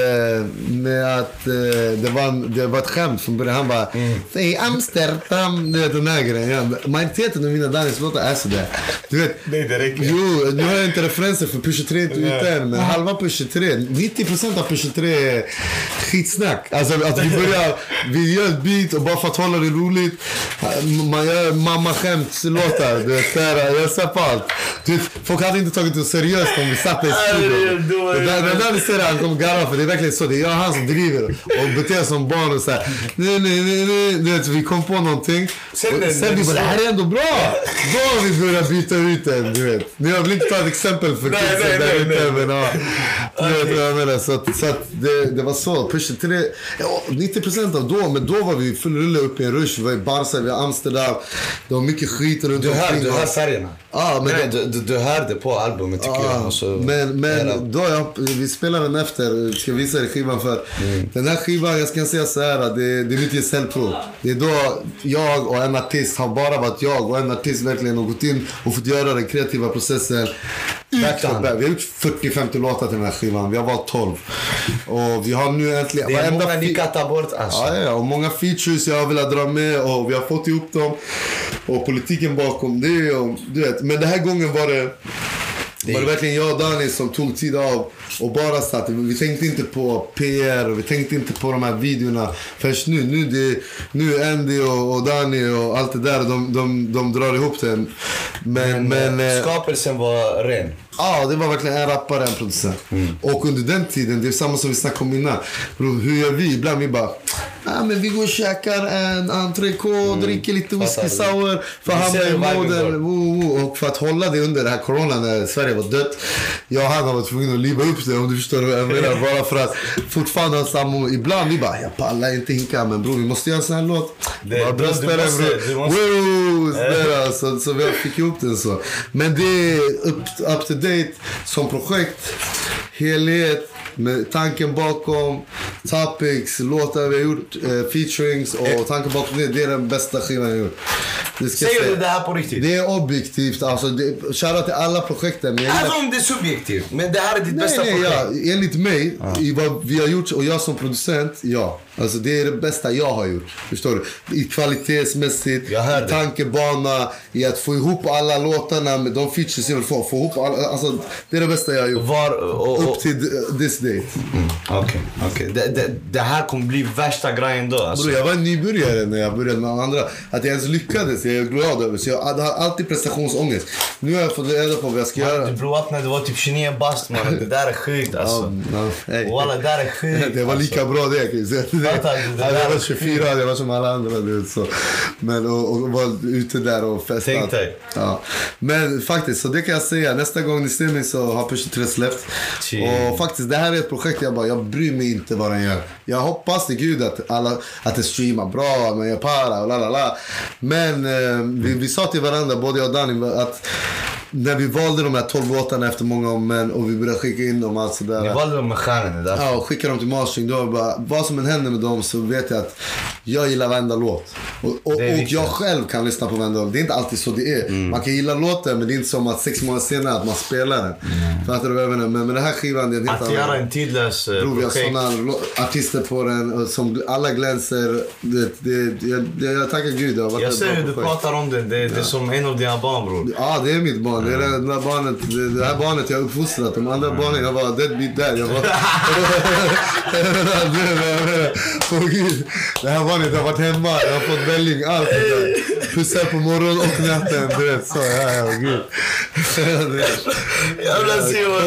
med att eh, det, var en, det var ett skämt från början. Han bara, Mm. säg Amsterdam. Du vet den här grejen. Majoriteten av mina Danis låtar är sådär. Du vet, Nej, det räcker. Jo, nu har jag inte referenser för Pusha 3 ute än, men halva Pusha 3, 90% av Pusha 3 är skitsnack. Alltså att vi börjar, vi gör ett beat och bara för att hålla det roligt, man gör mamma-skämtslåtar. Du vet, där, jag ser på allt. Du vet, folk hade inte tagit det seriöst om vi satt i studion. Det där, det vi ser han kommer garva för det är verkligen så. Det är jag och han som driver och beter sig som barn och såhär. Nej, nej, nej, nej. Du vet, vi kom på någonting. Sen det- sen vi bara, det här är ändå bra. Då har vi börjat byta ut den, du vet. Men jag vill inte ta ett exempel för Nej, kidsen där ute. Men ja, du vet vad jag menar. Så, att, så att det, det var så. Pusha 3, ja, 90% av då, men då var vi full rulle upp i en rush. Vi var i Barca, vi var i Amsterdam. Det var mycket skit runt Du hör, omkring du hör färgerna. Ja, men Nej, du, du, du hör det på albumet tycker jag. Ja, Alltså, men hela- men då jag, vi spelar den efter, ska visa dig skivan för. Mm. Den här skivan, jag ska säga så här, det, det är mitt gesällprov. Det är då jag och en artist har bara varit jag och en artist verkligen har gått in och fått göra den kreativa processen. Back to Ut- Vi har gjort 40-50 låtar till den här skivan, vi har valt 12. Och vi har nu äntligen... det är många ni ta bort alltså. Ja, ja, och många features jag har velat dra med och vi har fått ihop dem. Och politiken bakom det. Och, du vet. Men den här gången var det, var det verkligen jag och Dani som tog tid av och bara satt. Vi tänkte inte på PR och vi tänkte inte på de här videorna först nu. Nu, det, nu Andy och, och Dani och allt det där, de, de, de drar ihop det. Men, men, eh, Skapelsen var ren. Ja, det var verkligen en rappare, en producent. Och under den tiden, det är samma som vi snackade om innan. Bro, hur gör vi? Ibland vi bara, ah, men vi går och käkar en entrecote, dricker lite whisky sour för moden. Woo, woo. Och för att hålla det under den här coronan när Sverige var dött. Jag och han har varit tvungna att liva upp det om du förstår vad jag menar. Bara för att fortfarande samma... Ibland vi bara, jag pallar inte hinka men bror vi måste göra en sån här låt. Det- bara du- brösta du den bror. så, så vi fick ihop den så. Men det är up, up to date som projekt. Helhet. Med tanken bakom, topics, låtar vi har gjort, eh, featurings och tanken bakom det. Det är den bästa skivan jag gjort. Det ska Säger du det här på riktigt? Det är objektivt. Alltså, shoutout till alla projekten. Men jag gillar- Även om det är subjektivt. Men det här är ditt Nej, bästa nej, projekt. ja, enligt mig, i vad vi har gjort och jag som producent, ja. Alltså det är det bästa jag har gjort. Förstår du? I kvalitetsmässigt, i tankebana, i att få ihop alla låtarna med de features jag vill få. Få ihop alla, alltså, det är det bästa jag har gjort. Var, och, och, Upp till this day. Okej, okej. Det, det, det här kommer bli värsta grejen då alltså. Bror, jag var en nybörjare när jag började med andra. Att jag ens lyckades, jag är glad över. Så jag hade alltid prestationsångest. Nu har jag fått reda på vad jag ska göra. Du bror när du var typ 29 bast mannen. Det där är sjukt alltså. Ja, nej. Walla, det där är sjukt. Det var lika alltså. bra det kan jag säga. Hade jag varit 24 hade jag varit som alla andra. Du vet, så. Men och, och var ute där och festat. Tänk dig. Ja. Men faktiskt, så det kan jag säga. Nästa gång ni ser mig så har Pusha 3 släppt. Och faktiskt, det här är ett projekt jag bara, jag bryr mig inte vad den gör. Jag hoppas till gud att, alla, att det streamar bra, men jag para och la la la. Men eh, vi, vi sa till varandra, både jag och Danny, att när vi valde de här 12 låtarna efter många om men och vi började skicka in dem allt sådär. Ni valde dem med stjärnan. Ja, och skicka dem till mastering. Då bara, vad som än händer med dem så vet jag att jag gillar varenda låt. Och, och, och jag själv kan lyssna på varenda låt. Det är inte alltid så det är. Mm. Man kan gilla låten men det är inte som att sex månader senare att man spelar den. Fattar du vad jag menar? Men med den här skivan, det är helt Att göra en tidlös eh, Bror, såna lo- artister på den och som alla glänser. Det, det, jag, jag tackar gud. Det har varit Jag ser hur du pratar om det. Det, det är som en av dina barn bror. Ja, det är mitt barn. Det är det, det, här barnet, det, det här barnet jag har uppfostrat. De andra barnen, jag var deadbeat där. Jag var... Gud. Det här barnet har varit hemma, jag har fått välling, allt det där. Pussar på morgonen och natten. Du vet, så. Ja, ja, gud. Jävla Simon.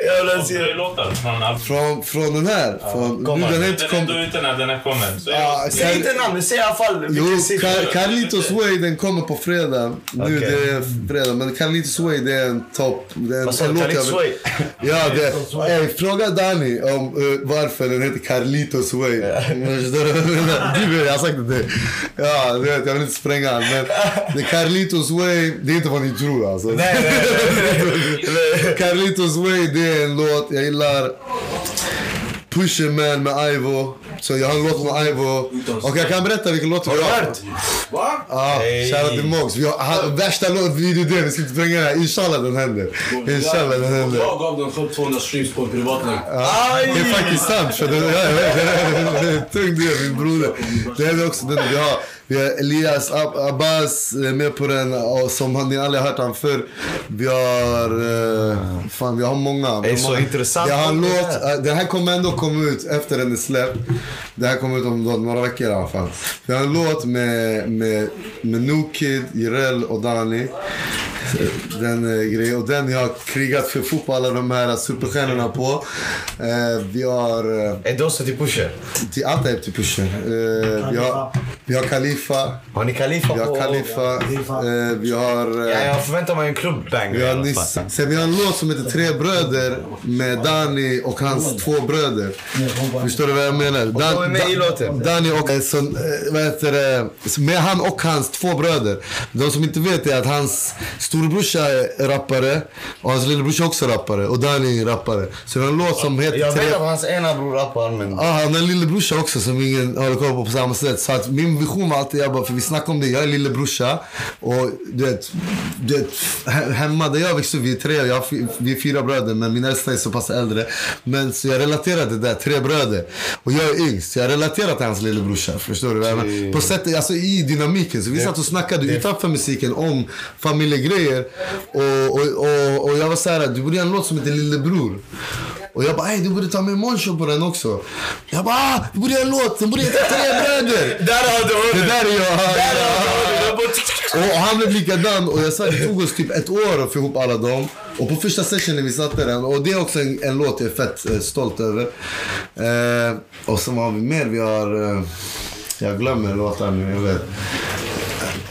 Jävla Simon. från. Från, från den här. Från, nu, den är Den inte kom... ute när den här kommer. Så Ja, jag, Säg inte namnet, säg i alla fall Jo, vilken siffra. Car- Carlitos Way den kommer på fredag. Nu Okej. det är fredag, men Carlitos Way det är en topp. det är en- Vad sa en du? låt jag Carlitos vill- Way? Ja, det, ey, fråga Danny om eh, varför den heter Carlitos Way. Förstår du vad jag har sagt det. Ja, du vet, jag vill inte spränga han, men det Carlitos Way, det är inte vad ni tror alltså. Nej, nej, nej. Carlitos Way, det är en låt jag gillar. Pusher Man med Ivo. Så jag har en låt med Ivo. Och jag kan berätta vilken låt vi Har du har. hört? Va? Ja, shoutout till Mox. Vi har han, värsta låt, vi det är det, vi ska inte spränga det här. Inshallah den händer. Inshallah den händer. Jag gav den själv 200 streams på en privatlänk. Det är faktiskt sant. För ja, det är en tung del, min broder. Det är också den vi har. Vi har Elias Ab Abbas eh, med på den, och som har- ni aldrig har hört han förr. Vi har... Eh, fan, vi har många. Det är så många. intressant Jag har låt, här. eh, den här kommer ändå komma ut efter den är släppt. Det här kommer ut om några veckor i alla fall. Vi har en låt med, med, med Nukid, Jireel och Dani. Den eh, grejen. Och den jag har krigat för fotboll, alla de här superstjärnorna på. Eh, vi har... Eh, Är det också till Pusher? till allt är till pushen. Eh, vi, har, vi har Khalifa. Har ni Khalifa Vi har Khalifa. Eh, vi har... Eh, Ja, jag förväntar mig en klubbbang. vi har Nissa. Sen vi har en låt som heter Tre bröder med Dani och hans två bröder. Förstår du vad jag menar? Dan, de är med i låten? Dani och, eh, så, eh, vad heter det, med han och hans två bröder. De som inte vet är att hans storebrorsa är rappare och hans lillebrorsa också är rappare och Dani är rappare. Så vi har en låt som heter Jag vet att hans ena bror rappar men... Ja, han har en lillebrorsa också som ingen håller koll på på samma sätt. Så att min vision var alltid, jag bara, för vi snackade om det, jag är lillebrorsa. Och du vet, du vet, he- hemma där jag växte upp, vi är tre, jag, har vi är fyra bröder men min äldsta är så pass äldre. Men så jag relaterade det där, tre bröder. Och jag är yngst, jag relaterar till hans lillebrorsa. Förstår du? På sättet, alltså i dynamiken. Så vi satt och snackade utanför musiken om familjegrejer. Och, och, och, och jag var så här, du borde göra en låt som heter Lillebror. Och jag bara, du borde ta med Moncho på den också. Jag bara, ah, du borde göra en låt, den borde heta Tre bröder. Där har du Det där är jag. Där har du honom! Och han blev likadan och jag sa det tog oss typ ett år att få ihop alla dem. Och på första sessionen vi satte den och det är också en, en låt jag är fett eh, stolt över. Eh, och så har vi mer, vi har... Eh, jag glömmer låtar nu, jag vet.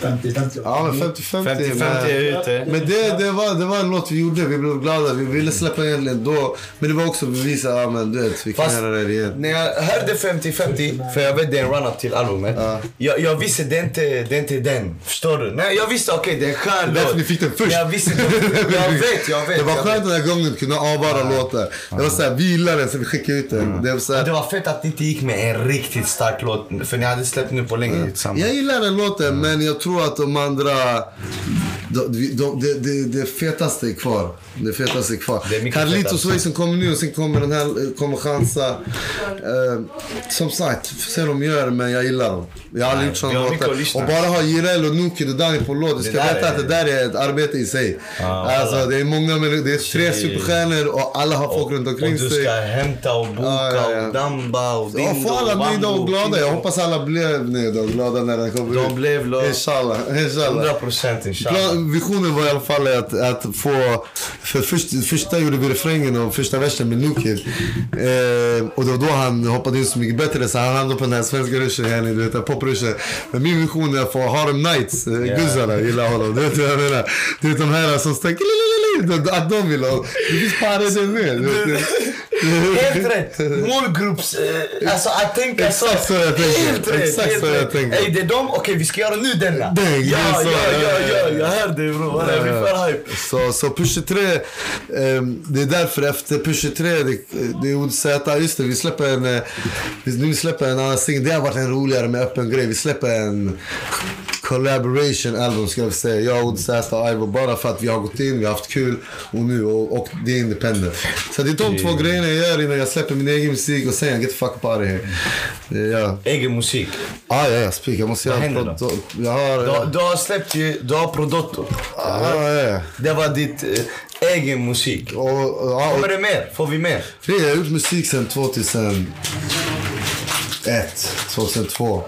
50-50. Ja men 50-50. 50-50 är ute. Men det, det, var, det var en låt vi gjorde, vi blev glada. Vi ville släppa egentligen då. Men det var också bevisa, ja men du vet, vi kan Fast göra det igen. när jag hörde 50-50, för jag vet det är en run-up till albumet. Jag, jag visste det är inte, det är inte den. Förstår du? Nej, jag visste okej, det är en skön Därför låt. ni fick den först. Jag visste. Jag vet, jag vet. Det var skönt den här gången att kunna avvara låtar. Det var såhär, vi gillar den så vi skickade ut den. Det var så Och här, Det var fett att ni inte gick med en riktigt stark låt. För ni hade släppt nu på länge tillsammans. jag gillar den låten men jag tror tror att de andra... De, de, de, de, det fetaste är kvar. Det fetaste är kvar. Det är Carlitos. Way kommer nu och sen kommer den här kommer chansa. Eh, som sagt, se de gör men jag gillar dem. Jag har aldrig gjort sådana låtar. Och bara ha Jireel och Nukid och Dani på låt. Du ska veta är- att det där är ett arbete i sig. Ja, alltså det är många det är tre superstjärnor och alla har folk runt Och omkring du sig. ska hämta och boka Ja, ja, ja. och damba och dindo få alla och nöjda och glada. Jag hoppas alla blev nöjda och glada när den kommer De ut. blev glada. Inshallah. Inshallah. 100 procent inshallah. Plan, visionen var i alla fall att, att få... För först, första gjorde vi refrängen och första versen med Nukid. Eh, och det var då han hoppade in så mycket bättre så han hamnade på den här svenska ruschen, yani, du vet, popruschen. Men min vision är att få Harlem Nights, eh, guzzarna gillar honom. Du vet vad jag menar? Du vet de här som stack... Att de vill ha... Det finns parade med. Helt rätt! Målgrupps... Eh, alltså att tänka så. Exakt så jag tänker. Helt rätt, Exakt så jag tänker. Ey det är dem, okej vi ska göra nu denna. Den, ja, ja, ja, ja, ja, ja. jag hörde bror. Walla, Vi är för hype. Så, så Pusher 3, ehm, det är därför efter Pusher 3, det, det är ODZ, just det, vi släpper en, eh, nu släpper en annan singel. Det har varit en roligare med öppen grej. Vi släpper en collaboration album ska jag säga. Jag, ODZ och Ivo bara för att vi har gått in, vi har haft kul och nu och, och det är independent. Så det är de två grejerna jag gör innan jag släpper min egen musik och sen get the fuck up out of here. Jag. Egen musik. Ah, ja, ja, speak. Jag måste Vad göra händer då? Jag har... Du, du har släppt ju, du har Prodotto. Ah, ja, ja. Det var ditt eh, egen musik. Och, och, ja, Kommer det mer? Får vi mer? Jag har gjort musik sedan 2001, 2002.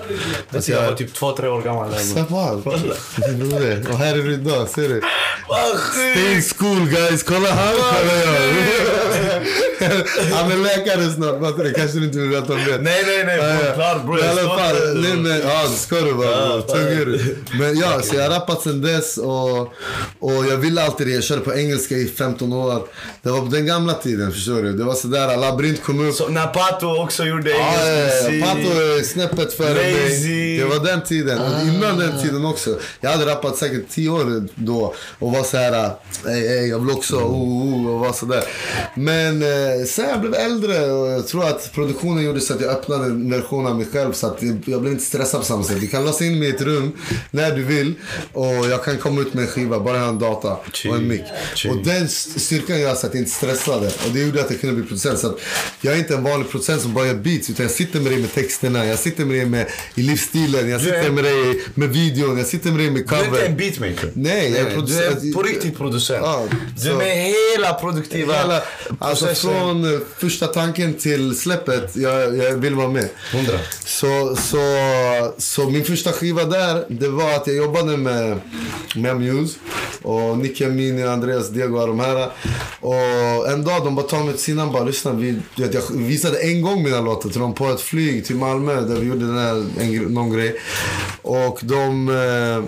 Alltså, jag var typ två, tre år gammal. Slapp av. Och här är du idag, ser du? Stay in school guys, kolla här jag. Han är läkare snart, fattar du? Kanske du inte vill veta om det. Nej, nej, nej. Ja, bror. I jag alla fall, för- nej, men, ja det ska du vara. Bror. Men ja, så jag har rappat sen dess och, och jag ville alltid det. Jag körde på engelska i 15 år. Det var på den gamla tiden, förstår du. Det var sådär, labyrint kom upp. Så när Pato också gjorde engelsk ja, ja. musik. Pato är snäppet före mig. Det var den tiden. Och innan den tiden också. Jag hade rappat säkert 10 år då och var så här, ey, ey, jag vill också, oh, oh, och var sådär. Men eh, sen jag blev äldre och jag tror att produktionen gjorde så att jag öppnade en version av mig själv så att jag blev inte stressad på samma sätt. Du kan låsa in mig i ett rum när du vill och jag kan komma ut med en skiva, bara en data och en mick. Och den st- styrkan gör så att jag inte stressade. Och det gjorde att jag kunde bli producent. Så att jag är inte en vanlig producent som bara gör beats. Utan jag sitter med dig med texterna, jag sitter med dig med, i livsstilen, jag Du sitter med dig med videon, jag sitter med dig med Du är inte en cover. beatmaker. Nej, jag är Du producent. är på riktigt producent. Ja, du är med hela produktiva Hela, alltså processen. Från eh, första tanken till släppet, jag, jag vill vara med. Hundra. Så, så, så min första skiva där, det var att jag jobbade med, med Muse. Och Nicky Amini, Andreas Diego och de här. Och en dag de bara tog mig till sidan bara lyssna. Vi, vet, jag visade en gång mina låtar till dem på ett flyg till Malmö där vi gjorde den här, en, någon grej. Och de... Eh,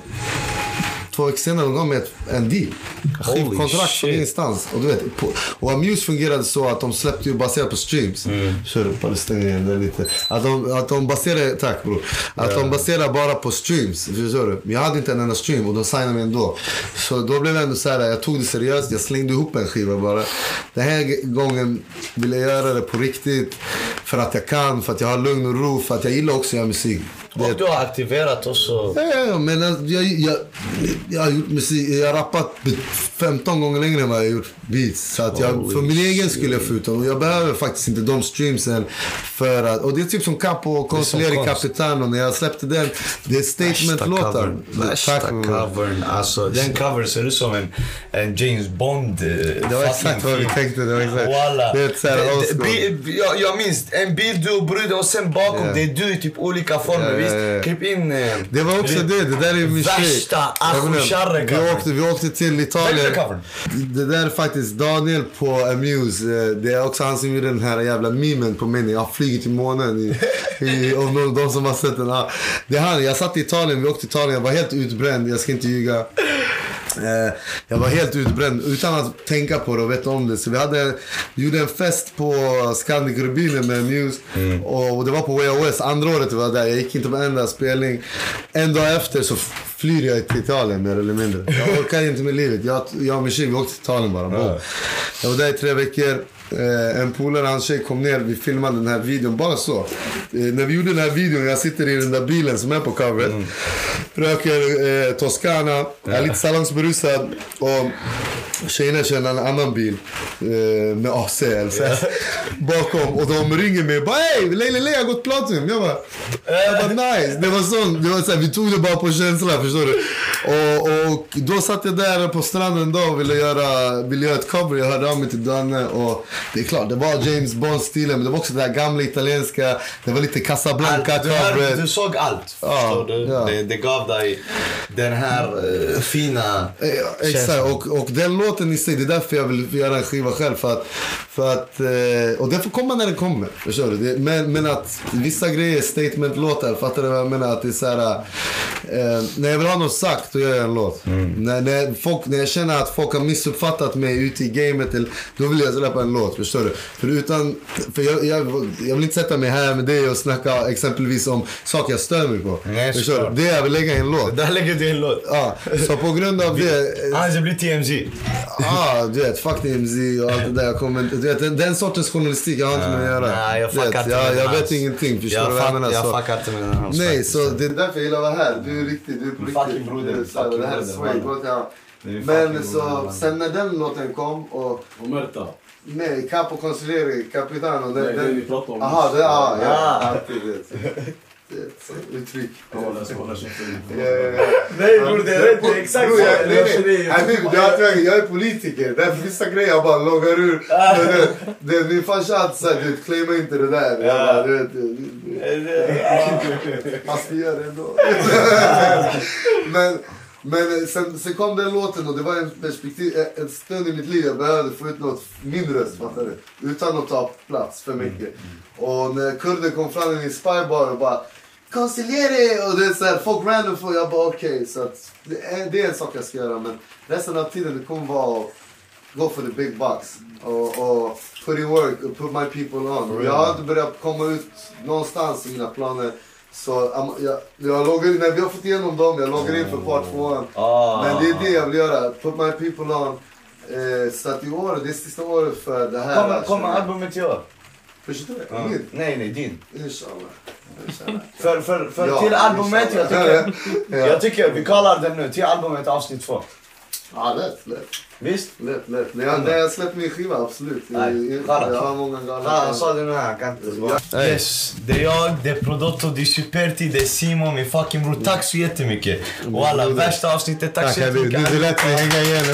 Två veckor senare de gav mig en deal. Skivkontrakt från ingenstans. Och, du vet, på, och Amuse fungerade så att de släppte ju baserat på streams. Mm. Kör palestinien där lite. Att de, att de baserar, tack bror. Att de baserar bara på streams. Förstår du? Men jag hade inte en enda stream och de signade mig ändå. Så då blev det ändå så här, jag tog det seriöst. Jag slängde ihop en skiva bara. Den här gången ville jag göra det på riktigt. För att jag kan, för att jag har lugn och ro, för att jag gillar också att göra musik. Och du har aktiverat också. Ja, ja, men alltså, jag, jag, jag har gjort musik, jag har rappat 15 gånger längre än vad jag har gjort beats. Så att jag, för min egen skulle jag få ut dem. Jag behöver faktiskt inte de streamsen för att, och det är typ som Capo Consigliere. Capitano. När jag släppte den, det är statement-låtar. Värsta covern. Alltså, den covern ser ut som en, en James Bond. Det var exakt vad vi tänkte. Det var exakt. Walla. Det är ett så här jag, jag minns en bild du och bruden och sen bakom Ja. det är du i typ olika former. Visst? ja. Klipp in... eh, Det var också det, det där är min tjej. Värsta Acho vi åkte, vi åkte till Italien. Det där är faktiskt Daniel på Amuse. Eh, Det är också han som gjorde den här jävla memen på mig när jag flyger till månen. I, i, om de, de som har sett den. Det är han. Jag satt i Italien, vi åkte till Italien. Jag var helt utbränd, jag ska inte ljuga. Eh, jag var helt utbränd utan att tänka på det och veta om det. Så vi, hade, vi gjorde en fest på Scandic Rubinen med Muse. Och, och det var på Way West. Andra året jag var där. Jag gick inte på en enda spelning. En dag efter så flyr jag till Italien mer eller mindre. Jag orkar inte med livet. Jag, jag och min tjej vi åkte till Italien bara. Boom. Jag var där i tre veckor. Eh, en polare, hans tjej kom ner. Vi filmade den här videon. Bara så. Eh, när vi gjorde den här videon, jag sitter i den där bilen som är på coveret. Röker eh, Toscana, är lite salongsberusad. Och tjejerna kör en annan bil eh, med AC. Eller så här, bakom. Och de ringer mig och bara hej, Leila Leila har gått Platinum. Jag bara, jag bara nice. Det var sån, det var så här, vi tog det bara på känsla, förstår du? Och, och då satt jag där på stranden en dag och ville göra, ville göra ett cover. Jag hörde av mig till Danne och det är klart, det var James Bond-stilen men det var också det där gamla italienska. Det var lite Allt, Casablanca du, du såg allt. Ja, förstår du? ja. Det, det gav dig den här eh, fina Eh, Exakt, känslan. och, och den låten i sig, det är därför jag vill göra en skiva själv. För att, För att, eh, och det får komma när det kommer. Förstår du? Men, men att vissa grejer, statement-låtar, fattar du vad jag menar? Att det är så här, eh, när jag vill ha något sagt, då gör jag en låt. När, när, folk, när jag känner att folk har missuppfattat mig ute i gamet, eller- då vill jag släppa en låt. Förstår du? För utan, för jag, jag, jag vill inte sätta mig här med dig och snacka exempelvis om saker jag stör mig på. Nej, förstår du? Det jag vill lägga i en låt. Där lägger du en låt. Ja, så på grund av det... Annars det blir TMZ. Ah, du vet, fuck DMZ och allt det där. Jag kommer inte, du vet, den, den sortens journalistik jag har inte med att göra. Nej, jag fuckar inte jag, jag vet ingenting, förstår du Jag, vad jag menar? jag fuckar inte med den här. nej, så det är därför jag gillar att vara här. Du är riktigt, du är på Fucking riktigt. broder, fucking Det här är broder, swag, ja. Men så, broder, sen när den låten kom och Omerta. Nej, Capo Consigliere, Capitano. Den, Nej, den, den vi pratade om. Aha, det, ja, ja. Ah. Alltid det. Det är ett uttryck. Ja. Nej bror, det är rätt. Det är exakt så. jag- är politiker. Därför vissa grejer jag bara loggar ur. Men det- det- Min farsa alltid såhär, du claima inte det där. Jag bara, du vet, du- du- Fast vi gör det ändå. men men sen, sen kom den låten och det var en perspektiv, en stund i mitt liv jag behövde få ut något, min röst fattar du? Utan att ta plats för mycket. Och när kurden kom fram i min spybar och bara Consigliere! Och det är så här, folk random får jag bara okej. så att det, är, det är en sak jag ska göra men resten av tiden det kommer vara att go for the big bucks. Och, och put in work och put my people on. Jag har inte börjat komma ut någonstans i mina planer. Så am- jag, jag loggar in, när vi har fått igenom dem, jag loggar in för part tvåan. Ah. Men det är det jag vill göra, put my people on. Eh, så att i år, det är sista året för det här. Kommer, kommer albumet i år? Förstår du? Min? Nej, nej, din. Inshallah. Inshallah. För, för, för Ja, till albumet, jag tycker, Ja. jag tycker, vi kallar den nu, till albumet avsnitt två. Ja, lätt, lätt. Visst? Lätt, lätt. När jag, när jag släppt min skiva, absolut. Nej, jag, jag har många. Ja, han sa det nu, han kan inte. Yes, det är jag, det är Prodotto, det är Superti, det är Simon, min fucking bror. Tack så jättemycket. Och alla, värsta avsnittet, tack, så jättemycket. du lät mig hänga igen.